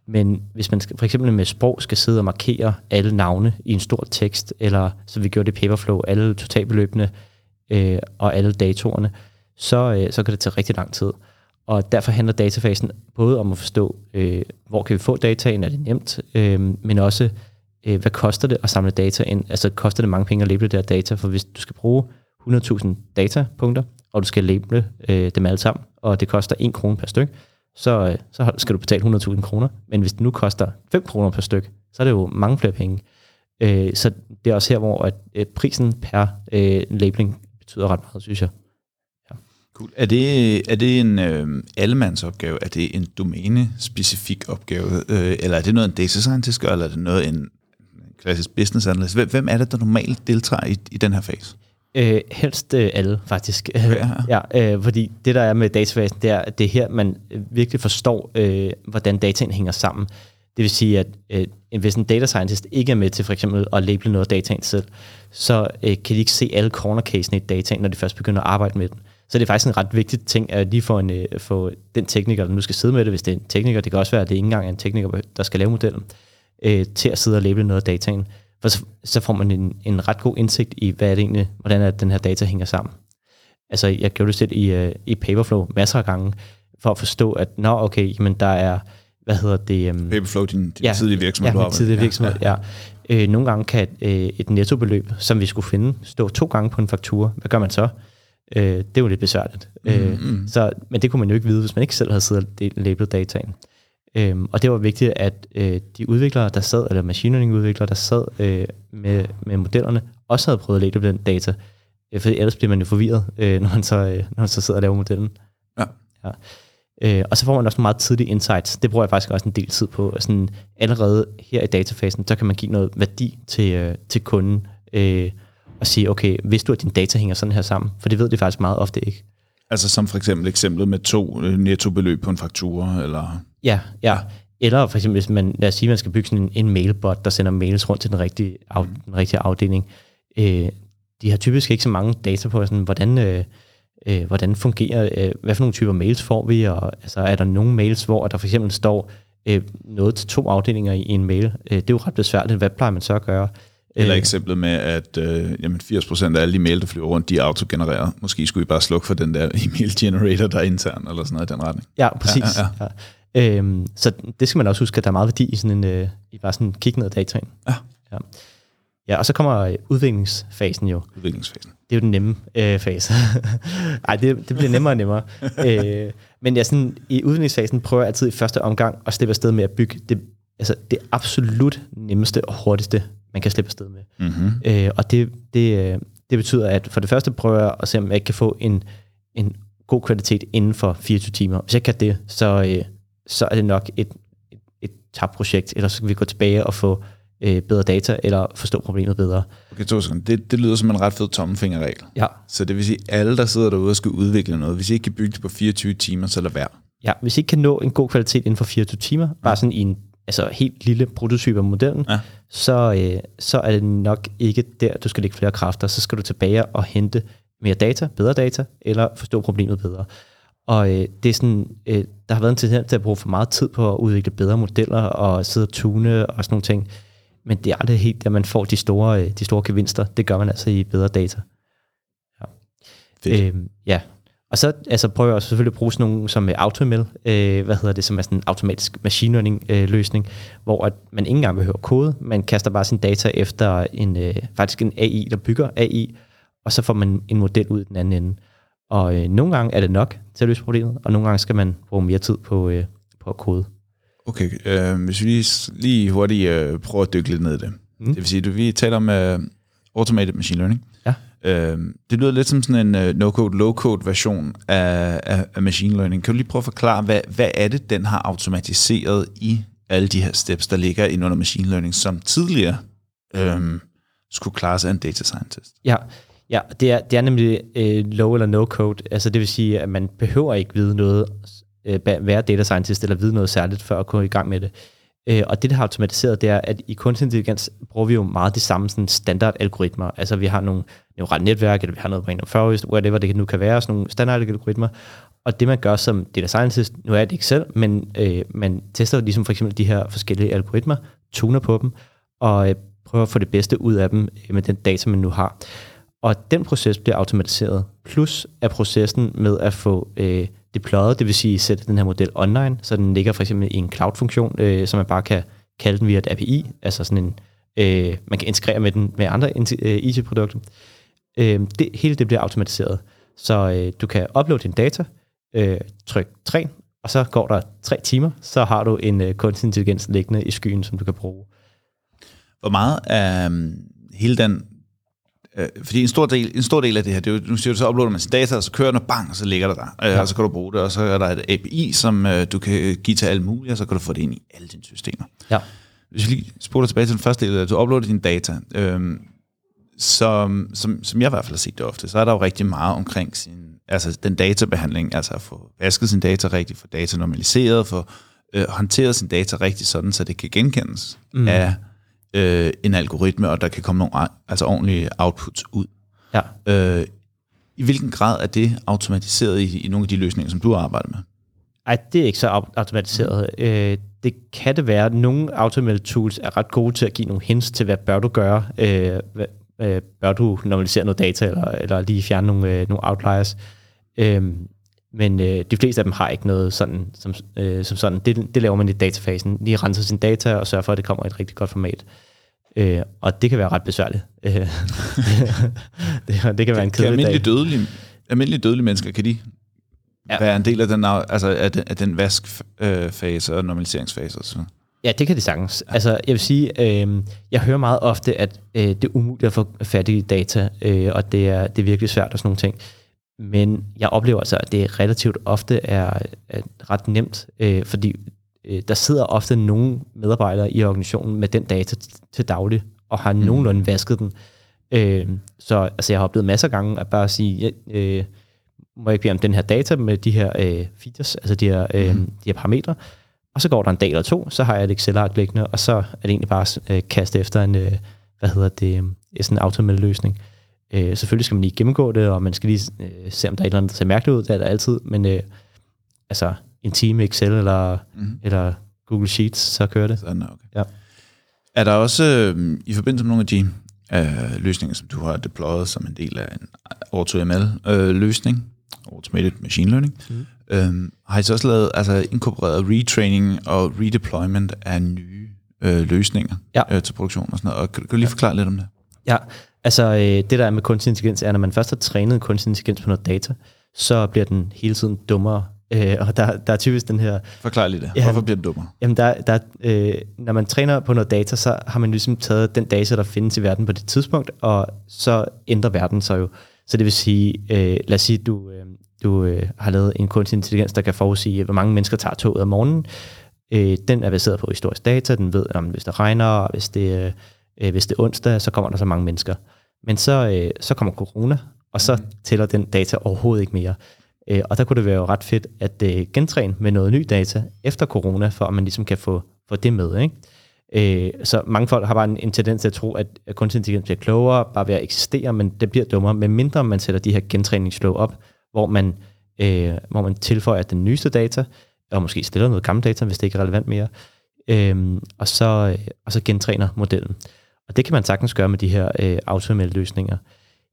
Men hvis man skal, for eksempel med sprog skal sidde og markere alle navne i en stor tekst, eller så vi gjorde det i Paperflow, alle totalbeløbene øh, og alle datorerne, så, øh, så kan det tage rigtig lang tid. Og derfor handler datafasen både om at forstå, øh, hvor kan vi få dataen, er det nemt, øh, men også, øh, hvad koster det at samle data ind? Altså koster det mange penge at label det der data, for hvis du skal bruge 100.000 datapunkter, og du skal label øh, dem alle sammen, og det koster 1 krone per styk, så, øh, så skal du betale 100.000 kroner. Men hvis det nu koster 5 kroner per styk, så er det jo mange flere penge. Øh, så det er også her, hvor at, øh, prisen per øh, labeling betyder ret meget, synes jeg. Cool. Er det, er det en øh, allemandsopgave? Er det en domæne-specifik opgave? Øh, eller er det noget, en data scientist gør? Eller er det noget, en klassisk business analyst? Hvem er det, der normalt deltager i, i den her fase? Øh, helst øh, alle, faktisk. Ja, ja <laughs> øh, fordi det, der er med databasen, det er, at det er her, man virkelig forstår, øh, hvordan dataen hænger sammen. Det vil sige, at øh, hvis en data scientist ikke er med til for eksempel at label noget af dataen selv, så øh, kan de ikke se alle corner casene i dataen, når de først begynder at arbejde med den. Så det er faktisk en ret vigtig ting, at lige få, en, øh, få den tekniker, der nu skal sidde med det, hvis det er en tekniker, det kan også være, at det ikke engang er en tekniker, der skal lave modellen, øh, til at sidde og label noget af dataen. For så, så får man en, en ret god indsigt i, hvad er det egentlig, hvordan er den her data hænger sammen. Altså, jeg gjorde det selv i, uh, i Paperflow masser af gange, for at forstå, at nå, okay, men der er, hvad hedder det? Um, Paperflow, din, din ja, tidlige virksomhed, ja, du tidlige virksomhed, ja. ja. Øh, nogle gange kan et, øh, et nettobeløb, som vi skulle finde, stå to gange på en faktura. Hvad gør man så? Øh, det er jo lidt besværligt. Øh, mm. Så, men det kunne man jo ikke vide, hvis man ikke selv havde siddet og labelet dataen. Øhm, og det var vigtigt, at øh, de udviklere, der sad, eller machine learning udviklere, der sad øh, med, med modellerne, også havde prøvet at lægge den data. Øh, for ellers bliver man jo forvirret, øh, når, man så, øh, når man så sidder og laver modellen. Ja. ja. Øh, og så får man også meget tidlige insights. Det bruger jeg faktisk også en del tid på. Sådan, allerede her i datafasen, så kan man give noget værdi til, øh, til kunden. Øh, og sige, okay, hvis du, at din data hænger sådan her sammen? For det ved de faktisk meget ofte ikke. Altså som for eksempel eksemplet med to øh, nettobeløb på en faktura, eller... Ja, ja. Eller for eksempel, hvis man, lad os sige, man skal bygge sådan en, en mailbot, der sender mails rundt til den rigtige, af, mm. den rigtige afdeling. Øh, de har typisk ikke så mange data på, sådan, hvordan, øh, øh, hvordan fungerer, øh, hvad for nogle typer mails får vi, og altså, er der nogle mails, hvor der for eksempel står øh, noget til to afdelinger i en mail. Øh, det er jo ret besværligt. Hvad plejer man så at gøre? Eller eksemplet med, at øh, jamen 80% af alle de mail, der flyver rundt, de er autogenereret. Måske skulle I bare slukke for den der <laughs> email generator, der er intern, eller sådan noget i den retning. Ja, præcis. Ja, ja, ja. Ja. Øhm, så det skal man også huske, at der er meget værdi i sådan en, øh, i bare sådan kigge ned af dataen. Ja. ja. Ja, og så kommer øh, udviklingsfasen jo. Udviklingsfasen. Det er jo den nemme øh, fase. <laughs> Ej, det, det bliver nemmere og nemmere. <laughs> øh, men jeg sådan, i udviklingsfasen prøver jeg altid i første omgang at slippe afsted med at bygge det, altså det absolut nemmeste og hurtigste man kan slippe afsted med. Mm-hmm. Øh, og det, det, øh, det betyder, at for det første prøver jeg at se, om jeg kan få en, en god kvalitet inden for 24 timer. Hvis jeg kan det, så, øh, så er det nok et, et, et tabt projekt, eller så kan vi gå tilbage og få øh, bedre data, eller forstå problemet bedre. Okay, to sekunder. Det, det lyder som en ret fed tommelfingerregel. Ja. Så det vil sige, at alle, der sidder derude og skal udvikle noget, hvis I ikke kan bygge det på 24 timer, så lad være. Ja, hvis I ikke kan nå en god kvalitet inden for 24 timer, bare sådan i en altså helt lille prototype af modellen, ja. Så, øh, så er det nok ikke der, du skal lægge flere kræfter. Så skal du tilbage og hente mere data, bedre data, eller forstå problemet bedre. Og øh, det er sådan, øh, der har været en tendens til at bruge for meget tid på at udvikle bedre modeller og sidde og tune og sådan nogle ting. Men det er aldrig helt der, man får de store, øh, de store gevinster. Det gør man altså i bedre data. Ja. Fedt. Øh, ja, og så altså, prøver jeg selvfølgelig at bruge sådan nogle som AutoML, øh, hvad hedder det, som er sådan en automatisk machine learning øh, løsning, hvor at man ikke engang behøver kode, man kaster bare sin data efter en, øh, faktisk en AI, der bygger AI, og så får man en model ud i den anden ende. Og øh, nogle gange er det nok til at løse problemet, og nogle gange skal man bruge mere tid på, øh, på at kode. Okay, øh, hvis vi lige, lige hurtigt øh, prøver at dykke lidt ned i det. Mm. Det vil sige, at vi taler om øh, automated machine learning. Ja. Øh, det lyder lidt som sådan en uh, no-code, low-code version af, af, af machine learning. Kan du lige prøve at forklare, hvad, hvad er det, den har automatiseret i alle de her steps, der ligger ind under machine learning, som tidligere øhm, skulle klares af en data scientist. Ja, ja det, er, det er nemlig øh, low eller no code. Altså det vil sige, at man behøver ikke vide noget, øh, være data scientist eller vide noget særligt, for at gå i gang med det. Øh, og det, der har automatiseret, det er, at i kunstig intelligens bruger vi jo meget de samme sådan standard algoritmer. Altså vi har nogle neurale netværk, eller vi har noget random forest, whatever det nu kan være, sådan nogle standard algoritmer. Og det man gør som data scientist, nu er det ikke selv, men øh, man tester ligesom for eksempel de her forskellige algoritmer, tuner på dem, og øh, prøver at få det bedste ud af dem øh, med den data, man nu har. Og den proces bliver automatiseret, plus er processen med at få øh, deployet, det vil sige sætte den her model online, så den ligger for eksempel i en cloud-funktion, øh, så man bare kan kalde den via et API, altså sådan en, øh, man kan integrere med den med andre IT-produkter. Øh, øh, det, hele det bliver automatiseret, så øh, du kan uploade din data, øh, tryk træn, og så går der tre timer, så har du en øh, kunstig intelligens liggende i skyen, som du kan bruge. Hvor meget af øh, hele den Øh, fordi en stor, del, en stor del af det her, det er jo, nu siger du, så uploader man sin data, og så kører den, og bang, og så ligger der der. Øh, ja. Og så kan du bruge det, og så er der et API, som øh, du kan give til alle mulige, og så kan du få det ind i alle dine systemer. Ja. Hvis vi lige spoler tilbage til den første del, at du uploader dine data, øh, som, som, som jeg i hvert fald har set det ofte, så er der jo rigtig meget omkring sin, altså den databehandling, altså at få vasket sin data rigtigt, få data normaliseret, få øh, håndteret sin data rigtigt, sådan så det kan genkendes mm. af øh, en algoritme, og der kan komme nogle altså ordentlige outputs ud. Ja. Øh, I hvilken grad er det automatiseret i, i nogle af de løsninger, som du arbejder med? Ej, det er ikke så automatiseret. Øh, det kan det være. Nogle automated tools er ret gode til at give nogle hints til, hvad bør du gøre. Øh, hvad, øh, bør du normalisere noget data, eller, eller lige fjerne nogle, øh, nogle outliers. Øh, men øh, de fleste af dem har ikke noget sådan, som, øh, som sådan. Det, det laver man i datafasen. Lige renser sin data og sørger for, at det kommer i et rigtig godt format. Øh, og det kan være ret besværligt. Øh, det, <laughs> det, det kan være en kedelig almindelige dødelige, almindelige dødelige mennesker, kan de ja. være en del af den, altså af den, af den vaskfase og normaliseringsfase? Så? Ja, det kan de sagtens. Ja. Altså, jeg vil sige, øh, jeg hører meget ofte, at øh, det er umuligt at få fat i data, øh, og det er, det er virkelig svært og sådan nogle ting. Men jeg oplever altså, at det relativt ofte er, er ret nemt, øh, fordi øh, der sidder ofte nogle medarbejdere i organisationen med den data til daglig, og har mm. nogenlunde vasket den. Øh, så altså, jeg har oplevet masser af gange at bare sige, øh, må jeg ikke bede om den her data med de her øh, features, altså de her, øh, mm. de her parametre, og så går der en dag eller to, så har jeg et Excel-ark liggende, og så er det egentlig bare øh, kaste efter en, øh, hvad hedder det, øh, sådan en automated løsning. Øh, selvfølgelig skal man lige gennemgå det, og man skal lige øh, se, om der er et eller andet, der ser mærkeligt ud, det er der altid, men øh, altså en time Excel eller, mm. eller Google Sheets, så kører det. Sådan, okay. Ja. Er der også, øh, i forbindelse med nogle af de øh, løsninger, som du har deployet som en del af en AutoML-løsning, øh, Automated Machine Learning, mm. øh, har I så også lavet, altså inkorporeret retraining og redeployment af nye øh, løsninger ja. øh, til produktion og sådan noget, og kan, kan du lige forklare lidt om det? Ja, altså øh, det der er med kunstig intelligens, er, når man først har trænet kunstig intelligens på noget data, så bliver den hele tiden dummere. Øh, og der, der er typisk den her... Forklar lige det. Ja, Hvorfor bliver den dummere? Jamen, der, der, øh, når man træner på noget data, så har man ligesom taget den data, der findes i verden på det tidspunkt, og så ændrer verden sig jo. Så det vil sige, øh, lad os sige, du, øh, du øh, har lavet en kunstig intelligens, der kan forudsige, hvor mange mennesker tager toget om morgenen. Øh, den er baseret på historisk data. Den ved, om hvis det regner, og hvis det... Øh, øh, hvis det er onsdag, så kommer der så mange mennesker. Men så, øh, så kommer corona, og så mm. tæller den data overhovedet ikke mere. Øh, og der kunne det være jo ret fedt at øh, gentræne med noget ny data efter corona, for at man ligesom kan få, få det med. Ikke? Øh, så mange folk har bare en, en tendens til at tro, at, kunstig intelligens bliver klogere bare ved at eksistere, men det bliver dummere, med mindre man sætter de her gentræningsflow op, hvor man, øh, hvor man tilføjer den nyeste data, og måske stiller noget gammel data, hvis det ikke er relevant mere, øh, og, så, øh, og så gentræner modellen. Og det kan man sagtens gøre med de her øh, AutoML-løsninger.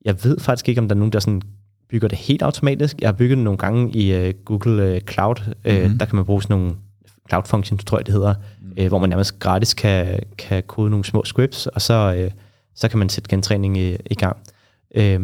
Jeg ved faktisk ikke, om der er nogen, der sådan bygger det helt automatisk. Jeg har bygget det nogle gange i øh, Google øh, Cloud. Øh, mm-hmm. Der kan man bruge sådan nogle cloud functions, tror jeg det hedder, mm. øh, hvor man nærmest gratis kan, kan kode nogle små scripts, og så, øh, så kan man sætte gentræning i, i gang. Øh,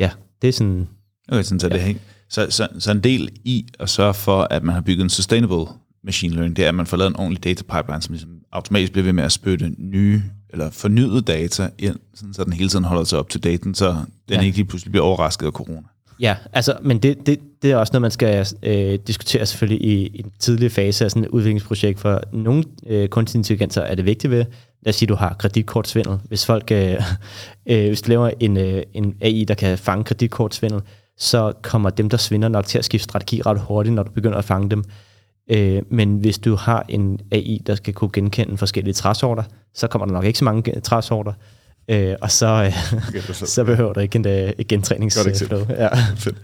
ja, det er sådan... Okay, sådan, så, ja. det, så, så, så en del i at sørge for, at man har bygget en sustainable machine learning, det er, at man får lavet en ordentlig data pipeline, som ligesom automatisk bliver ved med at spytte nye eller fornyet data ind, sådan, så den hele tiden holder sig op til daten, så den ja. ikke lige pludselig bliver overrasket af corona. Ja, altså, men det, det, det er også noget, man skal øh, diskutere selvfølgelig i, i en tidlig fase af sådan et udviklingsprojekt, for nogle øh, kunstig intelligenser er det vigtigt ved. Lad os sige, du har kreditkortsvindel. Hvis folk øh, <laughs> øh, hvis du laver en, øh, en AI, der kan fange kreditkortsvindel, så kommer dem, der svinder nok til at skifte strategi ret hurtigt, når du begynder at fange dem. Øh, men hvis du har en AI, der skal kunne genkende forskellige træsorter, så kommer der nok ikke så mange træsorter. Øh, og så, øh, okay, <laughs> så behøver du ikke en, øh, et gentræningsflow. <laughs> Ja. <laughs> Fedt.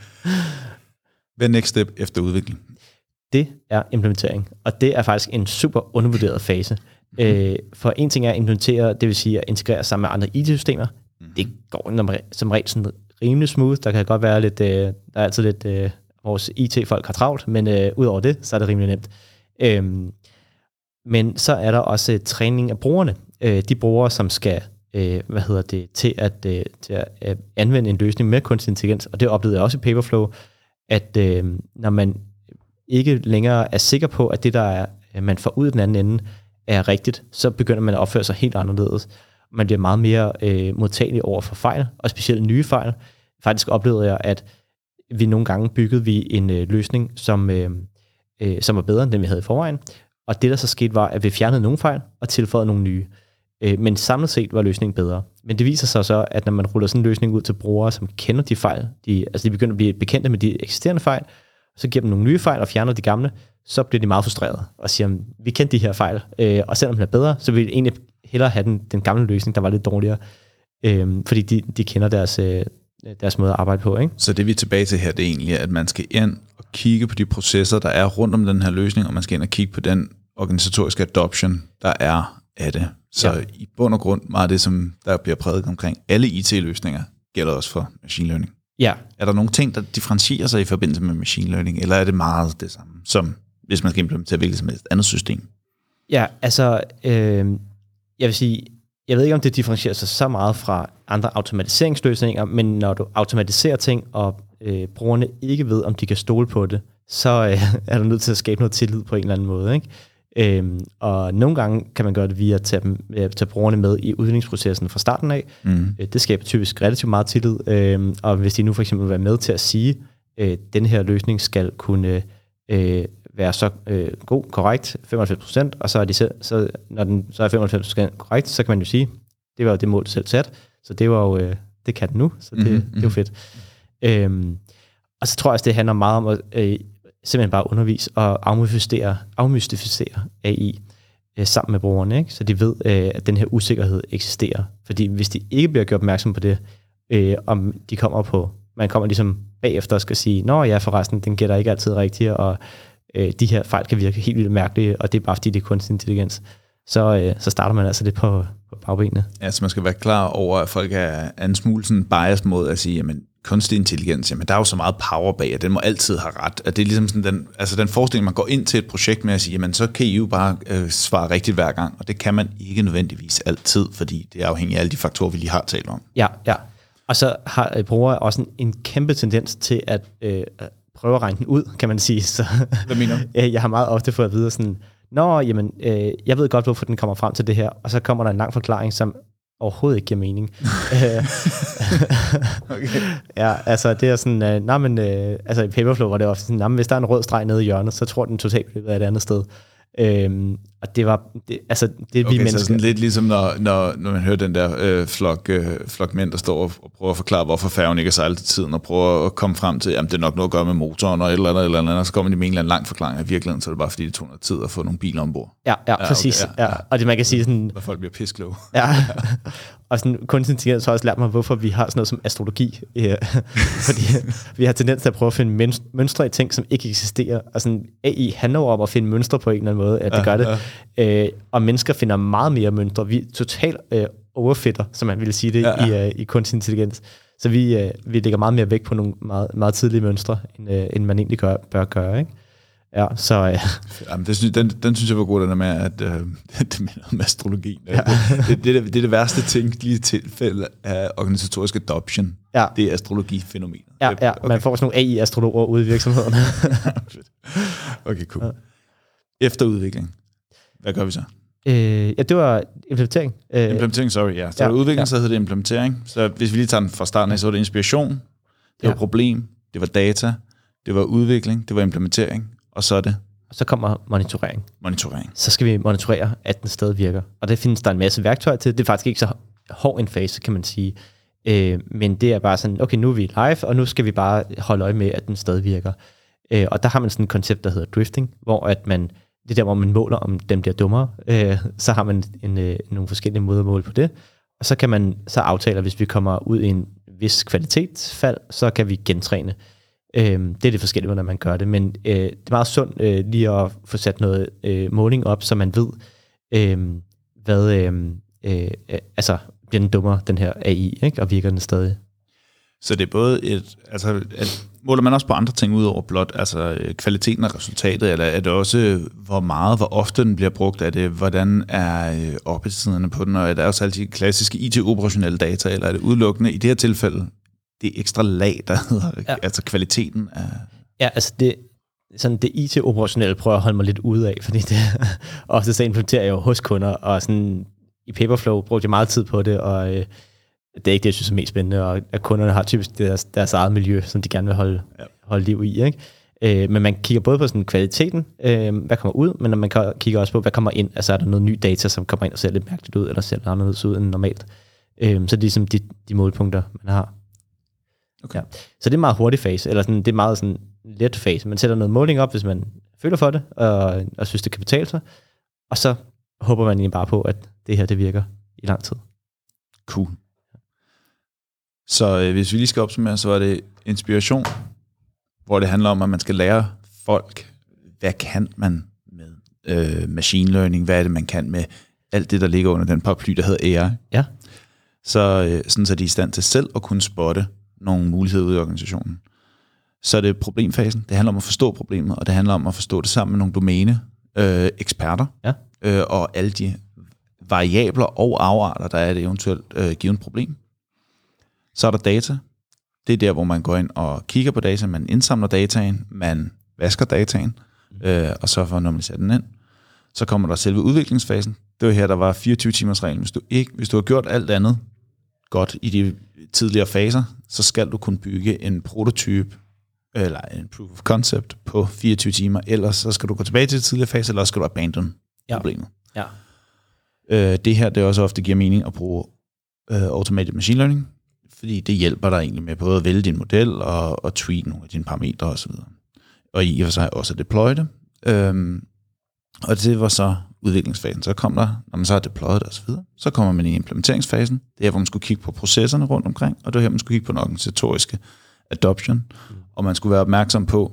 Hvad er next step efter udvikling? Det er implementering, og det er faktisk en super undervurderet fase. Mm-hmm. Øh, for en ting er at implementere, det vil sige at integrere sammen med andre IT-systemer. Mm. Det går som regel sådan rimelig smooth. Der kan godt være lidt, øh, der er altid lidt, øh, vores IT-folk har travlt, men øh, udover det, så er det rimelig nemt. Øhm, men så er der også øh, træning af brugerne. Øh, de brugere, som skal øh, hvad hedder det, til at, øh, til at øh, anvende en løsning med kunstig intelligens, og det oplevede jeg også i Paperflow, at øh, når man ikke længere er sikker på, at det, der er, øh, man får ud den anden ende, er rigtigt, så begynder man at opføre sig helt anderledes. Man bliver meget mere øh, modtagelig over for fejl, og specielt nye fejl. Faktisk oplevede jeg, at vi nogle gange byggede vi en øh, løsning, som, øh, øh, som var bedre end den, vi havde i forvejen. Og det, der så skete, var, at vi fjernede nogle fejl og tilføjede nogle nye. Øh, men samlet set var løsningen bedre. Men det viser sig så, at når man ruller sådan en løsning ud til brugere, som kender de fejl, de, altså de begynder at blive bekendte med de eksisterende fejl, så giver dem nogle nye fejl og fjerner de gamle, så bliver de meget frustrerede og siger, vi kender de her fejl, øh, og selvom den er bedre, så vil vi egentlig hellere have den, den gamle løsning, der var lidt dårligere, øh, fordi de, de kender deres, øh, deres måde at arbejde på. Ikke? Så det vi er tilbage til her, det er egentlig, at man skal ind og kigge på de processer, der er rundt om den her løsning, og man skal ind og kigge på den organisatoriske adoption, der er af det. Så ja. i bund og grund, meget det, som der bliver prædiket omkring alle IT-løsninger, gælder også for machine learning. Ja. Er der nogle ting, der differentierer sig i forbindelse med machine learning, eller er det meget det samme, som hvis man skal implementere hvilket som helst andet system? Ja, altså, øh, jeg vil sige, jeg ved ikke, om det differentierer sig så meget fra andre automatiseringsløsninger, men når du automatiserer ting, og øh, brugerne ikke ved, om de kan stole på det, så øh, <laughs> er du nødt til at skabe noget tillid på en eller anden måde. Ikke? Øhm, og nogle gange kan man gøre det via at tage, dem, at tage brugerne med i udviklingsprocessen fra starten af. Mm. Det skaber typisk relativt meget tillid. Øhm, og hvis de nu for eksempel vil være med til at sige, at øh, den her løsning skal kunne øh, være så øh, god, korrekt, 95%, og så er de selv, så, når den så er 95% korrekt, så kan man jo sige, det var jo det mål, selv sat, så det var jo, øh, det kan den nu, så det, mm-hmm. det er jo fedt. Øhm, og så tror jeg også, det handler meget om at øh, simpelthen bare undervise og afmystificere, afmystificere AI øh, sammen med brugerne, ikke? så de ved, øh, at den her usikkerhed eksisterer. Fordi hvis de ikke bliver gjort opmærksom på det, øh, om de kommer på, man kommer ligesom bagefter og skal sige, nå ja, forresten, den gætter ikke altid rigtigt, og øh, de her fejl kan virke helt vildt mærkelige, og det er bare fordi, det er kunstig intelligens. Så, øh, så starter man altså lidt på, på bagbenene. Ja, så man skal være klar over, at folk er, er en smule sådan biased mod at sige, jamen kunstig intelligens, jamen der er jo så meget power bag, at den må altid have ret. At det er ligesom sådan den, altså den forestilling, man går ind til et projekt med at sige, jamen så kan I jo bare øh, svare rigtigt hver gang, og det kan man ikke nødvendigvis altid, fordi det er afhængigt af alle de faktorer, vi lige har talt om. Ja, ja. Og så har øh, brugere også en, en kæmpe tendens til at øh, prøve at regne den ud, kan man sige. Så, Hvad mener du? <laughs> jeg har meget ofte fået at vide sådan, Nå, jamen, øh, jeg ved godt, hvorfor den kommer frem til det her, og så kommer der en lang forklaring, som overhovedet ikke giver mening. <laughs> <laughs> okay. ja, altså det er sådan, uh, nej, men, uh, altså i Paperflow var det ofte sådan, nej, men hvis der er en rød streg nede i hjørnet, så tror den totalt er et andet sted. Øhm, og det var, det, altså det okay, vi mennesker... så sådan lidt ligesom når, når, når man hører den der øh, flok, øh, flok mænd, der står og, og prøver at forklare, hvorfor færgen ikke er sejlet til tiden, og prøver at komme frem til, at det er nok noget at gøre med motoren, og et eller andet, eller andet, og så kommer de med en eller anden lang forklaring af virkeligheden, så er det bare fordi, det tog noget tid at få nogle biler ombord. Ja, ja, ja præcis. Okay, ja, ja. Og det man kan sige sådan... Når folk bliver piskloge. ja, <laughs> og sådan kunstig intelligens har også lært mig, hvorfor vi har sådan noget som astrologi. <laughs> Fordi vi har tendens til at prøve at finde mønstre i ting, som ikke eksisterer. Og sådan AI handler om at finde mønstre på en eller anden måde, at det ja, gør det. Ja. Øh, og mennesker finder meget mere mønstre. Vi totalt øh, overfitter, som man ville sige det, ja, ja. i, øh, i kunstig intelligens. Så vi, øh, vi lægger meget mere vægt på nogle meget, meget tidlige mønstre, end, øh, end man egentlig gør, bør gøre. Ikke? Ja, så... Ja. Jamen, det den, den synes jeg var god, den der med, at øh, <laughs> det med astrologi. Ja. Det, det, det, det, er det værste ting lige i tilfælde af organisatorisk adoption. Ja. Det er astrologifænomenet. Ja, ja okay. man får sådan nogle AI-astrologer ude i virksomhederne. <laughs> okay, cool. Efterudvikling. Hvad gør vi så? Øh, ja, det var implementering. Øh, implementering, sorry, ja. Så ja, udvikling, ja. så hedder det implementering. Så hvis vi lige tager den fra starten af, så er det inspiration, det ja. et problem, det var data, det var udvikling, det var implementering, og så er det Og så kommer monitorering. monitorering. Så skal vi monitorere, at den stadig virker. Og det findes der en masse værktøjer til. Det er faktisk ikke så hård en fase, kan man sige. Øh, men det er bare sådan, okay, nu er vi live, og nu skal vi bare holde øje med, at den stadig virker. Øh, og der har man sådan et koncept, der hedder drifting, hvor at man, det er der, hvor man måler, om den bliver dummere. Øh, så har man en, øh, nogle forskellige måder at måle på det. Og så kan man så aftale, at hvis vi kommer ud i en vis kvalitetsfald, så kan vi gentræne. Øh, Øh, det er det forskellige, hvordan man gør det. Men øh, det er meget sundt øh, lige at få sat noget øh, måling op, så man ved, øh, hvad, øhm, øh, øh, altså, bliver den dummere, den her AI, ikke? og virker den stadig? Så det er både et, altså, at, måler man også på andre ting ud over blot, altså øh, kvaliteten af resultatet, eller er det også, øh, hvor meget, hvor ofte den bliver brugt, er det, hvordan er øh, på den, og er det også altid klassiske IT-operationelle data, eller er det udelukkende i det her tilfælde, det ekstra lag, der hedder, ja. Altså kvaliteten af... Ja, altså det, sådan det IT-operationelle prøver jeg at holde mig lidt ude af, fordi det <laughs> ofte så implementerer jeg jo hos kunder, og sådan i Paperflow brugte jeg meget tid på det, og øh, det er ikke det, jeg synes er mest spændende, og at kunderne har typisk deres, deres eget miljø, som de gerne vil holde, Ja. holde liv i. Ikke? Øh, men man kigger både på sådan kvaliteten, øh, hvad kommer ud, men man kigger også på, hvad kommer ind. Altså er der noget ny data, som kommer ind og ser lidt mærkeligt ud, eller ser lidt anderledes ud end normalt. Øh, så det er ligesom de, de målpunkter, man har. Okay. Ja. Så det er en meget hurtig fase, eller sådan, det er meget sådan let fase. Man sætter noget måling op, hvis man føler for det, og, og synes, det kan betale sig. Og så håber man egentlig bare på, at det her det virker i lang tid. Cool. Så øh, hvis vi lige skal opsummere, så var det inspiration, hvor det handler om, at man skal lære folk, hvad kan man med øh, machine learning, hvad er det, man kan med alt det, der ligger under den paraply, der hedder AI. Ja. Så, øh, sådan så de er i stand til selv at kunne spotte nogle muligheder ude i organisationen. Så er det problemfasen. Det handler om at forstå problemet, og det handler om at forstå det sammen med nogle domæne øh, eksperter, Ja. øh, og alle de variabler og afarter, der er et eventuelt øh, givet problem. Så er der data. Det er der, hvor man går ind og kigger på data, man indsamler dataen, man vasker dataen, øh, og så for at normalisere den ind. Så kommer der selve udviklingsfasen. Det var her, der var 24 timers reglen. Hvis du, ikke, hvis du har gjort alt andet godt i de tidligere faser, så skal du kunne bygge en prototype eller en proof of concept på 24 timer, ellers så skal du gå tilbage til de tidligere fase, eller skal du abandon Ja. problemet. Ja. Øh, det her, det også ofte giver mening at bruge øh, automated machine learning, fordi det hjælper dig egentlig med både at vælge din model og, og tweak nogle af dine parametre osv. Og i og for sig også at deploye det. Øhm, og det var så udviklingsfasen. Så kom der, når man så har deployet det osv., så kommer man i implementeringsfasen. Det er hvor man skulle kigge på processerne rundt omkring, og det var her, man skulle kigge på den organisatoriske adoption, mm. og man skulle være opmærksom på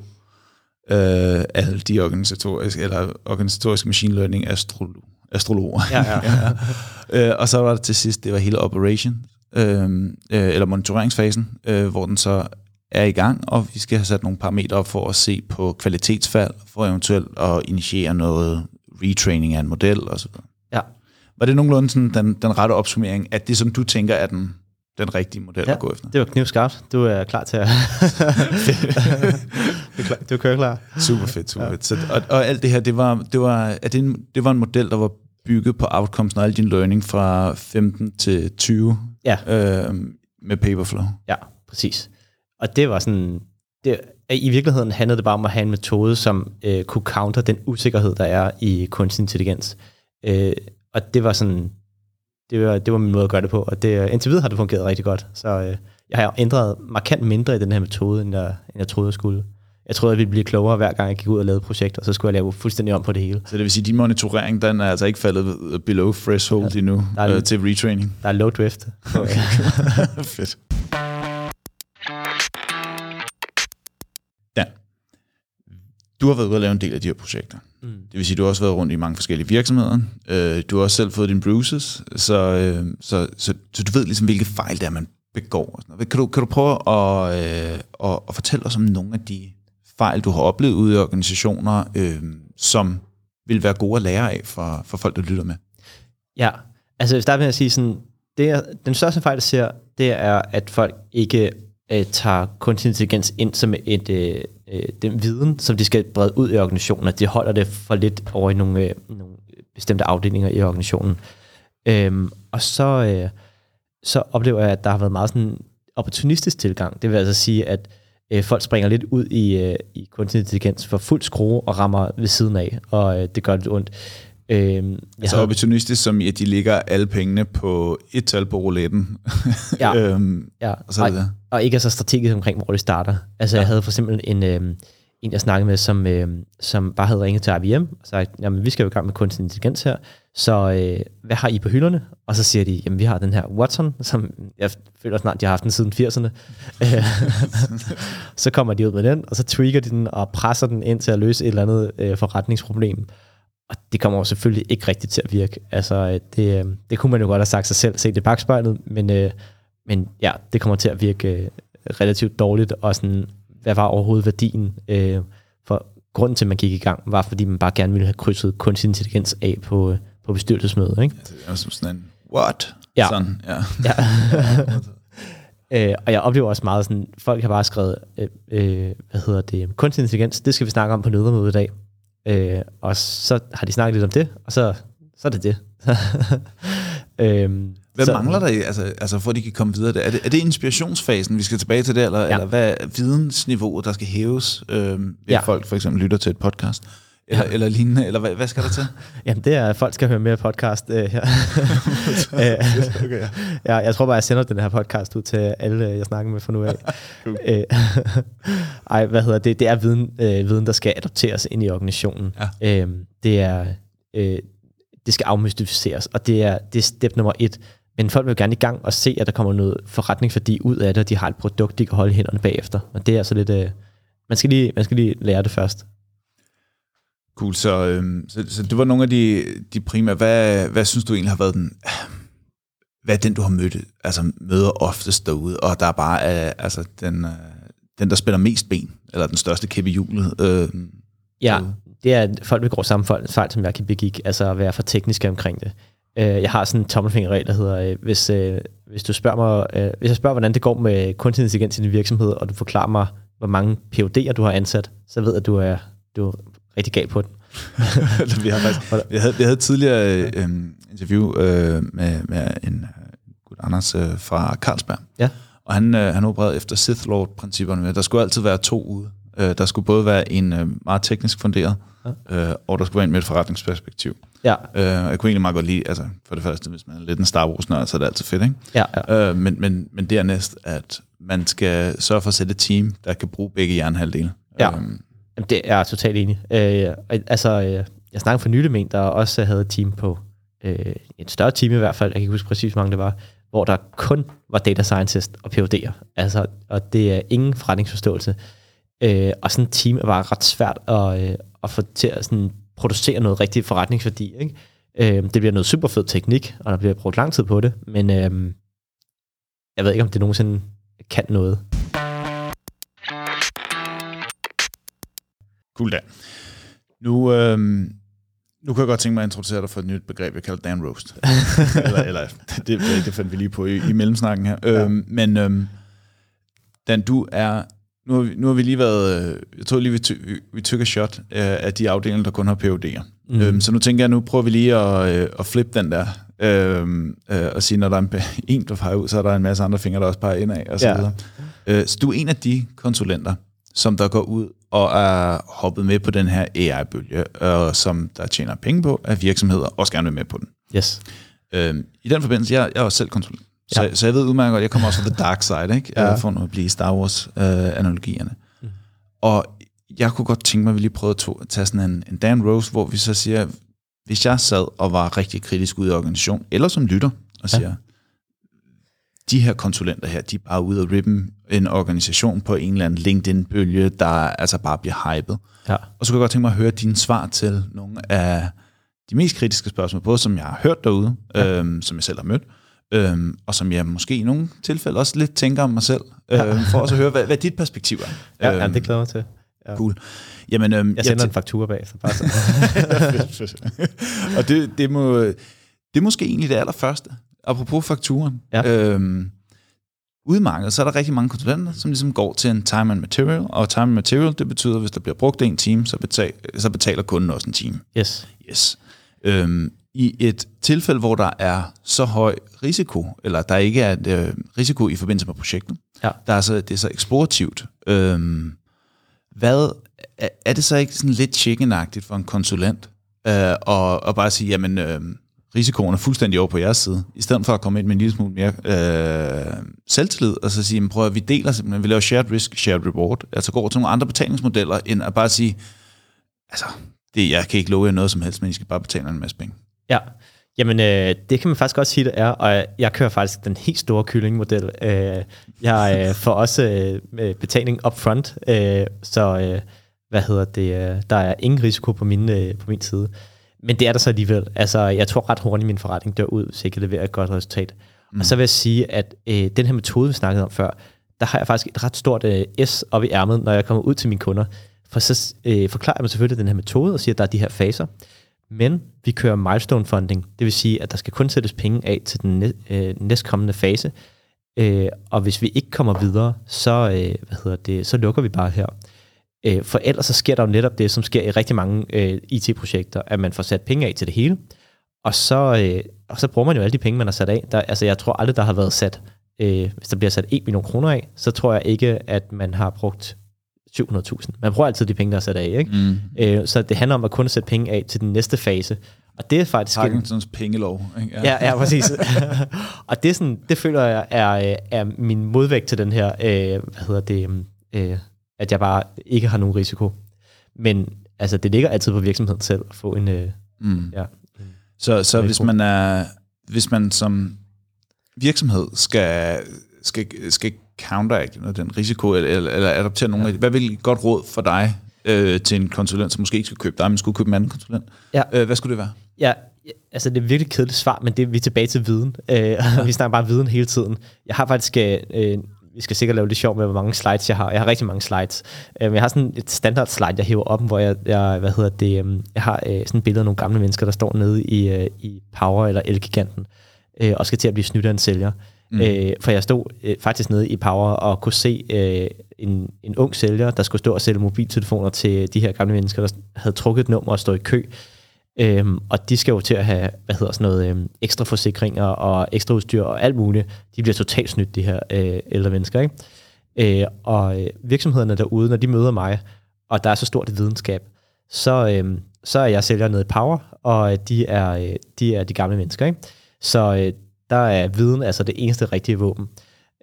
øh, alle de organisatoriske, eller organisatoriske machine learning astrolo, astrologer. Ja, ja, <laughs> ja. Øh, og så var der til sidst, det var hele operation, øh, øh, eller monitoreringsfasen, øh, hvor den så er i gang, og vi skal have sat nogle parametre op for at se på kvalitetsfald, for eventuelt at initiere noget retraining af en model osv. ja. Var det nogenlunde sådan den, den rette opsummering, at det som du tænker er den, den rigtige model Ja, at gå efter? det var knivskarpt. Du er klar til at... <laughs> <laughs> du, er klar, du kører klar. Super fedt, super ja. fedt. Så, og, og alt det her, det var, det var, er det, en, det var en model, der var bygget på outcomes og al din learning fra 15 til 20 Ja. øh, med Paperflow. Ja, præcis. Og det var sådan... Det, I virkeligheden handlede det bare om at have en metode, som øh, kunne counter den usikkerhed, der er i kunstig intelligens. Øh, og det var sådan... Det var, det var min måde at gøre det på, og det, indtil videre har det fungeret rigtig godt. Så øh, jeg har ændret markant mindre i den her metode, end jeg, end jeg troede, jeg skulle. Jeg troede, jeg ville blive klogere, hver gang jeg gik ud og lavede et projekt, og så skulle jeg lave fuldstændig om på det hele. Så det vil sige, at din monitorering, den er altså ikke faldet below threshold ja, endnu der er- øh, til retraining. Der er low drift. På, <laughs> Fedt. Du har været ude at lave en del af de her projekter. Mm. Det vil sige, du har også været rundt i mange forskellige virksomheder. Øh, du har også selv fået dine bruises, så, øh, så, så, så du ved ligesom, hvilke fejl det er, man begår. Og sådan noget. Kan, du, kan du prøve at, øh, at, at fortælle os om nogle af de fejl, du har oplevet ude i organisationer, øh, som vil være gode at lære af for, for folk, der lytter med? Ja, altså jeg vil starte med at sige sådan, det er, den største fejl, jeg ser, det er, at folk ikke øh, tager kunstig intelligens ind som et, øh, øh, den viden, som de skal brede ud i organisationen, at de holder det for lidt over i nogle, øh, nogle bestemte afdelinger i organisationen. Øhm, og så, øh, så oplever jeg, at der har været meget sådan opportunistisk tilgang. Det vil altså sige, at øh, folk springer lidt ud i, øh, i kunstig intelligens for fuld skrue og rammer ved siden af, og øh, det gør lidt ondt. Øh, jeg altså havde- opportunistisk, som i, at de ligger alle pengene på et tal på rouletten. Ja. <laughs> øhm, Ja, og så og, det. og ikke er så strategisk omkring, hvor det starter. Altså, ja. jeg havde for eksempel en, øh, en, jeg snakkede med, som, øh, som bare havde ringet til IBM og sagt, jamen, vi skal jo i gang med kunstig intelligens her, så øh, hvad har I på hylderne? Og så siger de, jamen, vi har den her Watson, som jeg føler snart, de har haft den siden 80'erne. Øh, <laughs> <laughs> så kommer de ud med den, og så trigger de den og presser den ind til at løse et eller andet øh, forretningsproblem. Og det kommer jo selvfølgelig ikke rigtigt til at virke. Altså, øh, det, øh, det kunne man jo godt have sagt sig selv, set i bagspejlet, men, øh, men ja, det kommer til at virke relativt dårligt, og sådan, hvad var overhovedet værdien? Øh, for grunden til, at man gik i gang, var, fordi man bare gerne ville have krydset kunstig intelligens af på, på bestyrelsesmødet. Ikke? Det er som sådan en, what? Ja. Sådan, ja. <laughs> Ja. øh, og jeg oplever også meget sådan, folk har bare skrevet, øh, øh, hvad hedder det, kunstig intelligens, det skal vi snakke om på ledermødet i dag. Øh, og så har de snakket lidt om det, og så, så er det det. <laughs> øhm, Hvad så, mangler der, altså, altså for at de kan komme videre? Er det, er det inspirationsfasen, vi skal tilbage til det, eller, ja. Eller hvad er vidensniveauet, der skal hæves, øh, ved. Ja. folk for eksempel lytter til et podcast? Eller, ja. eller lignende, eller hvad, hvad skal der til? <laughs> Jamen det er, at folk skal høre mere podcast øh, her. <laughs> Øh, okay, ja. ja, jeg tror bare, jeg sender den her podcast ud til alle, jeg snakker med fra nu af. <laughs> Øh, Ej, hvad hedder det? Det er viden, øh, viden, der skal adopteres ind i organisationen. Ja. Øh, det er, øh, det skal afmystificeres, og det er, det er step nummer et. Men folk vil gerne i gang og se, at der kommer noget forretningsværdi ud af det, og de har et produkt, de kan holde hænderne bagefter. Og det er altså lidt... Øh, man, skal lige, man skal lige lære det først. Cool, så, øhm, så, så det var nogle af de, de primære. Hvad, hvad synes du egentlig har været den... Hvad er den, du har mødt, altså møder oftest derude, og der er bare er, altså, den, øh, den, der spiller mest ben, eller den største kæppe i hjulet? Øh, Ja, derude? det er, at folk begår samme fejl, fejl, som jeg kan begik, altså at være for teknisk omkring det. Øh, jeg har sådan en tommelfingerregel, der hedder, øh, hvis, øh, hvis du spørger mig, øh, hvis jeg spørger, hvordan det går med kunstig intelligens i din virksomhed, og du forklarer mig, hvor mange PhD'er du har ansat, så ved jeg, at du er, du er rigtig gal på den. <laughs> vi har faktisk, vi havde, vi havde tidligere øh, øhm, interview øh, med, med en øh, gut Anders øh, fra Carlsberg. Ja. Og han, øh, han opererede efter Sith Lord-principperne. Der skulle altid være to ude. Øh, der skulle både være en øh, meget teknisk funderet, øh, og der skulle være en med et forretningsperspektiv. Ja, Øh, jeg kunne egentlig meget godt lide, altså for det første, hvis man er lidt en Star Wars-nørd, så er det altid fedt, ikke? ja, ja. Øh, men, men, men dernæst, at man skal sørge for at sætte et team, der kan bruge begge hjernehalvdele. Ja. Øhm, Jamen, det er jeg totalt enig. Øh, altså, øh, jeg snakkede for nylig med en, der også havde et team på, øh, et større team i hvert fald, jeg kan ikke huske præcis, hvor mange det var, hvor der kun var data scientist og PhD'er. Altså, og det er ingen forretningsforståelse. Øh, og sådan et team er bare ret svært at, øh, at få til at sådan, producere noget rigtig forretningsværdi. Ikke? Øh, det bliver noget super fed teknik, og der bliver brugt lang tid på det, men øh, jeg ved ikke, om det nogensinde kan noget. Cool da. Nu, øhm, nu kan jeg godt tænke mig at introducere dig for et nyt begreb, jeg kalder Dan Roast. <laughs> eller, eller det, det, fandt vi lige på i, i mellemsnakken her. Ja. Øhm, men øhm, Dan, du er... Nu har, vi, nu har vi lige været... øh, Jeg tror lige, vi, ty, vi, vi a shot øh, af de afdelinger, der kun har PUD'er. Mm. Øhm, så nu tænker jeg, nu prøver vi lige at, øh, at flippe den der. Øhm, øh, og sige, når der er en, en, der peger ud, så er der en masse andre fingre, der også peger indad, og så Ja. videre. Øh, så du er en af de konsulenter, som der går ud og er hoppet med på den her AI-bølge, og som der tjener penge på, at virksomheder også gerne vil med på den. Yes. Øhm, I den forbindelse, jeg, jeg er også selv konsulent, så, Ja. så jeg ved udmærket godt, jeg kommer også fra the dark side, ikke? Ja. Ja. for nu at blive Star Wars-analogierne. Mm. Og jeg kunne godt tænke mig, at vi lige prøvede at tage sådan en, en Dan Rose, hvor vi så siger, hvis jeg sad og var rigtig kritisk ude i organisation, eller som lytter, og siger, ja. De her konsulenter her, de er bare ude og rippe en organisation på en eller anden LinkedIn-bølge, der altså bare bliver hypet. Ja. Og så kunne jeg godt tænke mig at høre dine svar til nogle af de mest kritiske spørgsmål, både som jeg har hørt derude, ja. øhm, som jeg selv har mødt, øhm, og som jeg måske i nogle tilfælde også lidt tænker om mig selv, øhm, for også at høre, hvad, hvad dit perspektiv er. Ja, øhm, ja, det glæder jeg mig til. Ja. Cool. Jamen, øhm, Jeg sender tæ- en faktura bagefter. Bare <laughs> så. og det, det, må, det er måske egentlig det allerførste, apropos fakturen. Ja. Øhm, ude i markedet, så er der rigtig mange konsulenter, som ligesom går til en time and material, og time and material, det betyder, at hvis der bliver brugt en time, så, betal, så betaler kunden også en time. yes. Yes. Øhm, i et tilfælde, hvor der er så høj risiko, eller der ikke er øh, risiko i forbindelse med projektet, Ja. der er så, det er så eksplorativt, øhm, hvad, er, er det så ikke sådan lidt chickenagtigt for en konsulent, øh, og, og bare sige, jamen, øh, risikoen er fuldstændig over på jeres side, i stedet for at komme ind med en lille smule mere øh, selvtillid, og så sige, prøv at vi deler simpelthen, vi laver shared risk, shared reward, altså går til nogle andre betalingsmodeller, end at bare sige, altså, det, jeg kan ikke love jer noget som helst, men I skal bare betale en masse penge. Ja, jamen øh, det kan man faktisk godt sige, det er, og jeg, kører faktisk den helt store kyllingmodel. Øh, jeg øh, får også øh, med betaling upfront, øh, så øh, hvad hedder det, øh, der er ingen risiko på min, øh, på min side. Men det er der så alligevel. Altså, jeg tror ret hurtigt, min forretning dør ud, hvis jeg kan levere et godt resultat. Mm. Og så vil jeg sige, at øh, den her metode, vi snakkede om før, der har jeg faktisk et ret stort øh, S op i ærmet, når jeg kommer ud til mine kunder. For så øh, forklarer jeg dem selvfølgelig den her metode og siger, at der er de her faser. Men vi kører milestone funding, det vil sige, at der skal kun sættes penge af til den næ- øh, næstkommende fase. Øh, og hvis vi ikke kommer videre, så, øh, hvad hedder det, så lukker vi bare her. Øh, for ellers så sker der jo netop det, som sker i rigtig mange øh, IT-projekter, at man får sat penge af til det hele, og så, øh, og så bruger man jo alle de penge, man har sat af. Der, altså jeg tror aldrig, der har været sat, øh, hvis der bliver sat 1 million kroner af, så tror jeg ikke, at man har brugt 700.000. Man bruger altid de penge, der er sat af, ikke? Mm. Øh, så det handler om at kun sætte penge af til den næste fase. Og det er faktisk... en- Parkinsons pengelov. Ikke? Ja, ja, præcis. <laughs> og det, er sådan, det føler jeg er, øh, er min modvægt til den her, øh, hvad hedder det, øh, at jeg bare ikke har nogen risiko. Men altså, det ligger altid på virksomheden selv at få en... Øh, Mm. ja. Så, så Risiko. hvis man er, hvis man som virksomhed skal, skal, skal counteract noget af den risiko, eller, eller, eller adoptere nogle af det, hvad vil et godt råd for dig øh, til en konsulent, som måske ikke skal købe dig, men skulle købe en anden konsulent? Ja. Øh, hvad skulle det være? Ja, altså det er et virkelig kedeligt svar, men det, vi er tilbage til viden. Øh, <laughs> vi snakker bare viden hele tiden. Jeg har faktisk, øh, vi skal sikkert lave lidt sjov med, hvor mange slides jeg har. Jeg har rigtig mange slides. Øh, men jeg har sådan et standard slide, jeg hæver op, hvor jeg, jeg hvad hedder det, øh, jeg har øh, sådan et billede af nogle gamle mennesker, der står nede i, øh, i Power eller Elgiganten, øh, og skal til at blive snydt af en sælger. Mm. Øh, for jeg stod øh, faktisk nede i Power og kunne se øh, en, en ung sælger, der skulle stå og sælge mobiltelefoner til de her gamle mennesker, der havde trukket et nummer og stå i kø. Øhm, og de skal jo til at have, hvad hedder sådan noget, øhm, ekstra forsikringer og ekstra udstyr og alt muligt. De bliver totalt snydt, de her øh, ældre mennesker. Ikke? Øh, og øh, virksomhederne derude, når de møder mig, og der er så stort et videnskab, så, øh, så er jeg sælger nede i Power, og øh, de er, øh, de er de gamle mennesker. Ikke? Så øh, der er viden altså det eneste rigtige våben.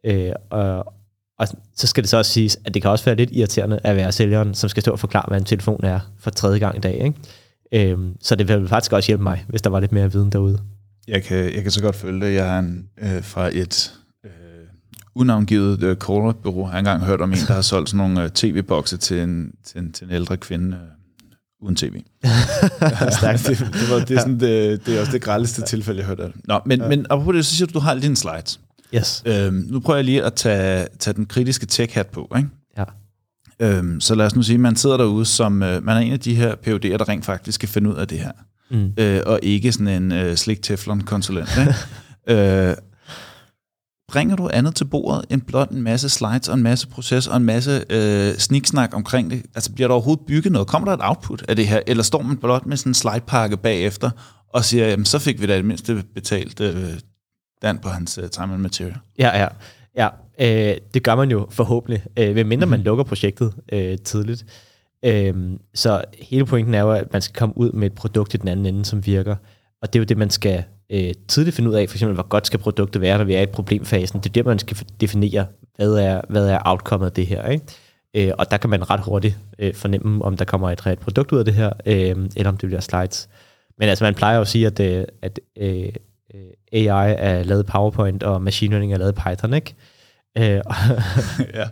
Øh, og, og så skal det så også siges, at det kan også være lidt irriterende at være sælgeren, som skal stå og forklare, hvad en telefon er for tredje gang i dag. Ikke? Øhm, så det vil faktisk også hjælpe mig, hvis der var lidt mere viden derude. Jeg kan, jeg kan så godt følge det. Jeg har en, øh, fra et øh, unavngivet øh, har jeg engang hørt om en, der har <laughs> solgt sådan nogle øh, tv-bokse til en, til, en, til en ældre kvinde øh, uden tv. <laughs> Stærkt. det, det, var, det, er sådan, det, det er også det grældeste tilfælde, jeg hørte af det. Nå, men, ja. men apropos det, så siger du, du har dine slides. Yes. Øhm, nu prøver jeg lige at tage, tage den kritiske tech-hat på, ikke? Øhm, så lad os nu sige, at man sidder derude som, øh, man er en af de her PUD'er, der rent faktisk skal finde ud af det her. Mm. Øh, og ikke sådan en øh, slik teflon-konsulent. Ikke? <laughs> øh, bringer du andet til bordet end blot en masse slides og en masse proces og en masse øh, sniksnak omkring det? Altså bliver der overhovedet bygget noget? Kommer der et output af det her? Eller står man blot med sådan en slidepakke bagefter og siger, jamen så fik vi da i det mindste betalt øh, Dan på hans øh, time and material? Ja, ja. Ja øh, det gør man jo forhåbentlig, øh, medmindre man lukker projektet øh, tidligt. Øh, så hele pointen er jo, at man skal komme ud med et produkt i den anden ende, som virker. Og det er jo det, man skal øh, tidligt finde ud af, for eksempel, hvor godt skal produktet være, når vi er i problemfasen. Det er det, man skal definere, hvad er, hvad er outcome af det her. Ikke? Øh, og der kan man ret hurtigt øh, fornemme, om der kommer et reelt produkt ud af det her, øh, eller om det bliver slides. Men altså, man plejer jo at sige, at, øh, at øh, AI er lavet PowerPoint, og machine learning er lavet Python, ikke? Øh, og, <laughs> ja.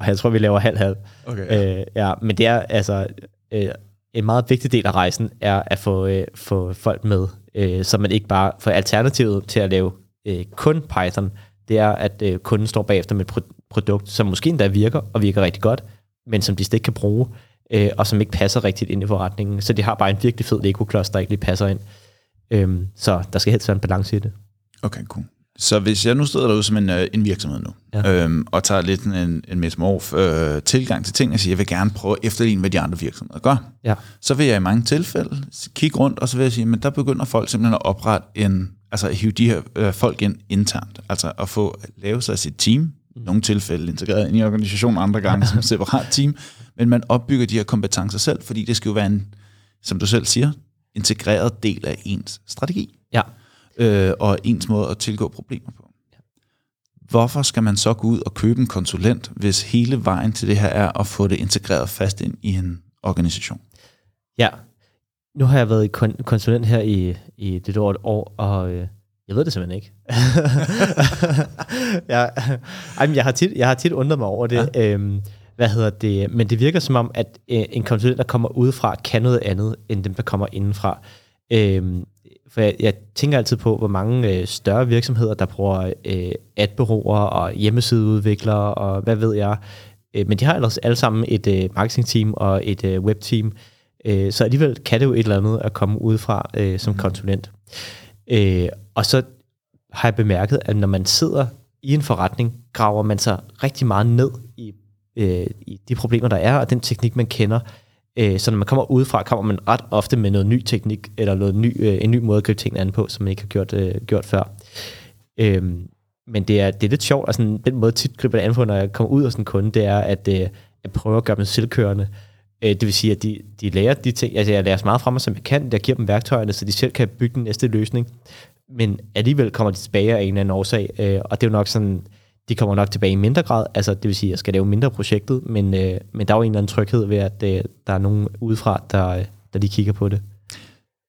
og jeg tror, vi laver halv-halv. Okay. Øh, ja, men det er altså øh, en meget vigtig del af rejsen er at få, øh, få folk med, øh, så man ikke bare får alternativet til at lave øh, kun Python. Det er, at øh, kunden står bagefter med et pro- produkt, som måske endda virker, og virker rigtig godt, men som de slet ikke kan bruge, øh, og som ikke passer rigtigt ind i forretningen. Så de har bare en virkelig fed Lego-klods, der ikke lige passer ind. Øhm, så der skal helst være en balance i det. Okay, cool. Så hvis jeg nu sidder derude som en, øh, en virksomhed nu, ja. øhm, og tager lidt en, en mesmorf øh, tilgang til ting, og siger, jeg vil gerne prøve at efterligne, hvad de andre virksomheder gør, Ja. så vil jeg i mange tilfælde kigge rundt, og så vil jeg sige, men der begynder folk simpelthen at oprette en, altså hive de her øh, folk ind internt, altså at få lave sig sit team, i nogle tilfælde integreret ind i organisationen, andre gange <laughs> som et separat team, men man opbygger de her kompetencer selv, fordi det skal jo være en, som du selv siger, integreret del af ens strategi Ja. øh, og ens måde at tilgå problemer på. Hvorfor skal man så gå ud og købe en konsulent, hvis hele vejen til det her er at få det integreret fast ind i en organisation? Ja. Nu har jeg været i kon- konsulent her i, i lidt over et år, og øh, jeg ved det simpelthen ikke. <laughs> jeg, ej, men jeg, har tit, jeg har tit undret mig over det. Ja. Øhm, hvad hedder det? Men det virker som om, at øh, en konsulent, der kommer udefra, kan noget andet, end dem, der kommer indenfra. Øhm, for jeg, jeg tænker altid på, hvor mange øh, større virksomheder, der bruger øh, adbureauer og hjemmesideudviklere og hvad ved jeg. Øh, men de har ellers alle sammen et øh, marketingteam og et øh, webteam. Øh, så alligevel kan det jo et eller andet at komme udefra øh, som mm. konsulent. Øh, og så har jeg bemærket, at når man sidder i en forretning, graver man sig rigtig meget ned i, øh, i de problemer, der er, og den teknik, man kender. Øh, så når man kommer udefra, kommer man ret ofte med noget ny teknik, eller noget ny, øh, en ny måde at gribe tingene an på, som man ikke har gjort, øh, gjort før. Øh, men det er, det er lidt sjovt, altså den måde, tit griber det an på, når jeg kommer ud af sådan en kunde, det er at, øh, at prøve at gøre dem selvkørende. Øh, det vil sige, at de, de lærer de ting, altså jeg lærer så meget fra mig, som jeg kan, jeg giver dem værktøjerne, så de selv kan bygge den næste løsning, men alligevel kommer de tilbage af en eller anden årsag, øh, og det er jo nok sådan, de kommer nok tilbage i mindre grad, altså det vil sige, at jeg skal lave mindre projektet, men, øh, men der er jo en eller anden tryghed ved, at øh, der er nogen udefra, der, øh, der lige kigger på det.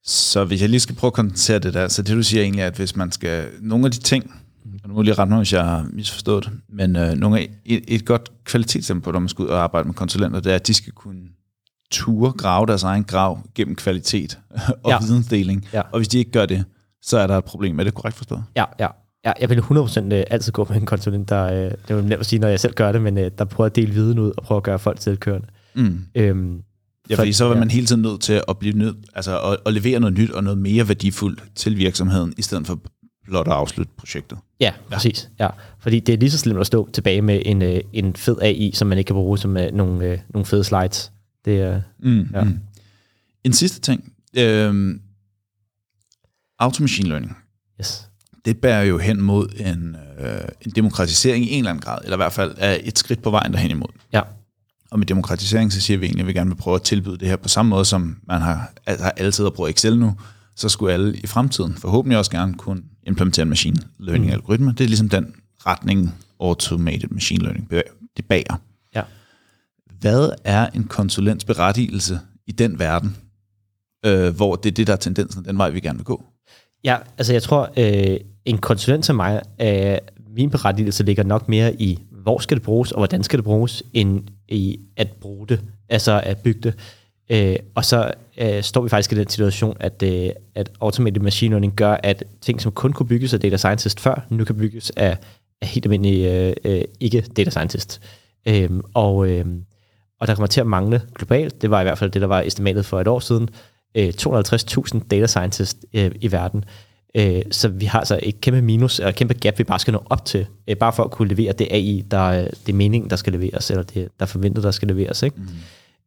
Så hvis jeg lige skal prøve at kondensere det der, så det du siger egentlig er, at hvis man skal, nogle af de ting, og nu må jeg lige rette mig, hvis jeg har misforstået det, men øh, nogle af, et, et godt kvalitetstempel på, når man skal ud og arbejde med konsulenter, det er, at de skal kunne ture grave deres egen grav gennem kvalitet <laughs> og ja. vidensdeling. Ja. Og hvis de ikke gør det, så er der et problem. Er det korrekt forstået? Ja, ja. Ja jeg vil 100% øh, altid gå med en konsulent, der, øh, det er jo nemt at sige, når jeg selv gør det, men øh, der prøver at dele viden ud og prøver at gøre folk selvkørende. Mm. Øhm, Ja, fordi så er man hele tiden nødt til at blive nødt, altså at, at levere noget nyt og noget mere værdifuldt til virksomheden, i stedet for blot at afslutte projektet. Ja, præcis. Ja. Fordi det er lige så slemt at stå tilbage med en, øh, en fed AI, som man ikke kan bruge som øh, nogle, øh, nogle fede slides. Det er, Mm, Ja. ja. mm. En sidste ting. Øhm, automachine learning. yes. Det bærer jo hen mod en, øh, en demokratisering i en eller anden grad, eller i hvert fald er et skridt på vejen derhen imod. Ja, Og med demokratisering, så siger vi egentlig, at vi gerne vil prøve at tilbyde det her på samme måde, som man har, altså har altid at bruge Excel nu, så skulle alle i fremtiden forhåbentlig også gerne kunne implementere en machine learning algoritme. Det er ligesom den retning automated machine learning det bærer. ja. Hvad er en konsulents berettigelse i den verden, øh, hvor det er det, der er tendensen, den vej, vi gerne vil gå? Ja, altså jeg tror, øh, en konsulent til mig, øh, min berettigelse ligger nok mere i, hvor skal det bruges, og hvordan skal det bruges, end i at bruge det, altså at bygge det. Øh, og så øh, står vi faktisk i den situation, at, øh, at automated machine learning gør, at ting, som kun kunne bygges af data scientist før, nu kan bygges af, af helt almindelige øh, øh, ikke data scientist. Øh, og, øh, og der kommer til at mangle globalt, det var i hvert fald det, der var estimatet for et år siden, øh, 250.000 data scientists øh, i verden. Øh, så vi har altså et kæmpe minus, og et kæmpe gap, vi bare skal nå op til, øh, bare for at kunne levere det AI, der øh, det er meningen, der skal leveres, eller det, der er forventet, der skal leveres. Ikke? Mm.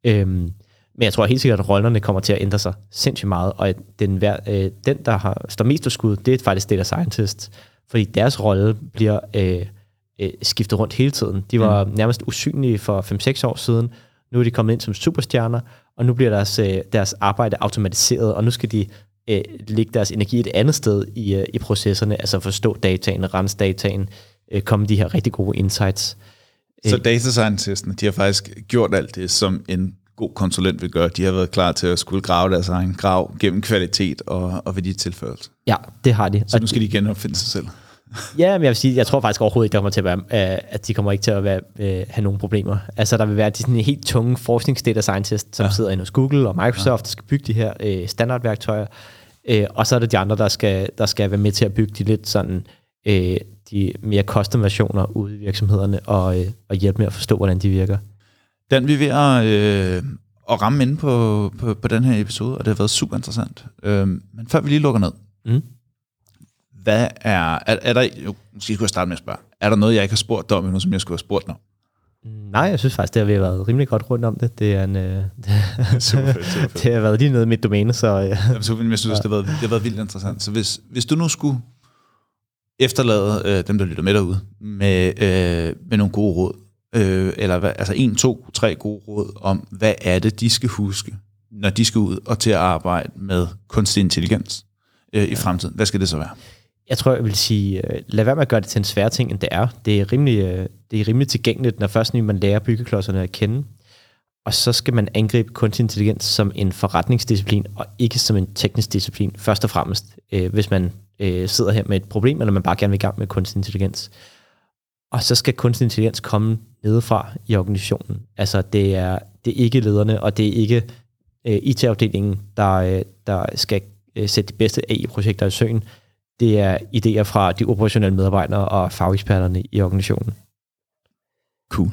Øhm, men jeg tror helt sikkert, at rollerne kommer til at ændre sig sindssygt meget, og at den, øh, den der har, står mest på skud, det er faktisk data scientist, fordi deres rolle bliver øh, øh, skiftet rundt hele tiden. De var mm. nærmest usynlige for 5-6 år siden, nu er de kommet ind som superstjerner, og nu bliver deres, øh, deres arbejde automatiseret, og nu skal de øh, lægge deres energi et andet sted i, øh, i processerne, altså forstå dataen, rense dataen, øh, komme de her rigtig gode insights. Så data scientisterne, de har faktisk gjort alt det, som en god konsulent vil gøre. De har været klar til at skulle grave deres egen grav gennem kvalitet og, og værditilførelse. Ja, det har de. Så nu skal de genopfinde sig selv. Ja, men jeg vil sige, jeg tror faktisk overhovedet ikke, der kommer til at være, øh, at de kommer ikke til at være, øh, have nogen problemer. Altså, der vil være de sådan helt tunge forskningsdata scientists, som ja. sidder inde hos Google og Microsoft, ja. der skal bygge de her øh, standardværktøjer. Øh, og så er det de andre, der skal, der skal være med til at bygge de lidt sådan, øh, de mere custom versioner ude i virksomhederne, og, øh, og hjælpe med at forstå, hvordan de virker. Den vi er ved at, øh, at ramme inde på, på, på den her episode, og det har været super interessant. Øh, men før vi lige lukker ned, Mm. Hvad er, er, er der, jo, måske skulle jeg starte med at spørge, er der noget, jeg ikke har spurgt dig om endnu, som jeg skulle have spurgt dig om? Nej, jeg synes faktisk, det har vi været rimelig godt rundt om det. Det, er en, øh, <laughs> super fedt, super fedt. <laughs> det har været lige noget med mit domæne, så... Øh. Jamen, så jeg synes, det har, været, det har været vildt interessant. Så hvis, hvis du nu skulle efterlade øh, dem, der lytter med derude, med, øh, med nogle gode råd, øh, eller hvad, altså en, to, tre gode råd om, hvad er det, de skal huske, når de skal ud og til at arbejde med kunstig intelligens øh, i fremtiden. Hvad skal det så være? Jeg tror, jeg vil sige, øh, lad være med at gøre det til en svær ting, end det er. Det er rimelig, øh, det er rimelig tilgængeligt, når først man lærer byggeklodserne at kende. Og så skal man angribe kunstig intelligens som en forretningsdisciplin, og ikke som en teknisk disciplin, først og fremmest, øh, hvis man øh, sidder her med et problem, eller man bare gerne vil i gang med kunstig intelligens. Og så skal kunstig intelligens komme nedefra i organisationen. Altså, det er, det er ikke lederne, og det er ikke øh, IT-afdelingen, der, øh, der skal øh, sætte de bedste AI-projekter i søen. Det er idéer fra de operationelle medarbejdere og fageksperterne i organisationen. Cool.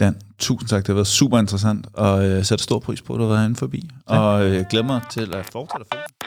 Dan, tusind tak. Det har været super interessant, og øh, sætter stor pris på, at du har været herinde forbi. Tak. Og øh, glemmer til at fortsætte at følge.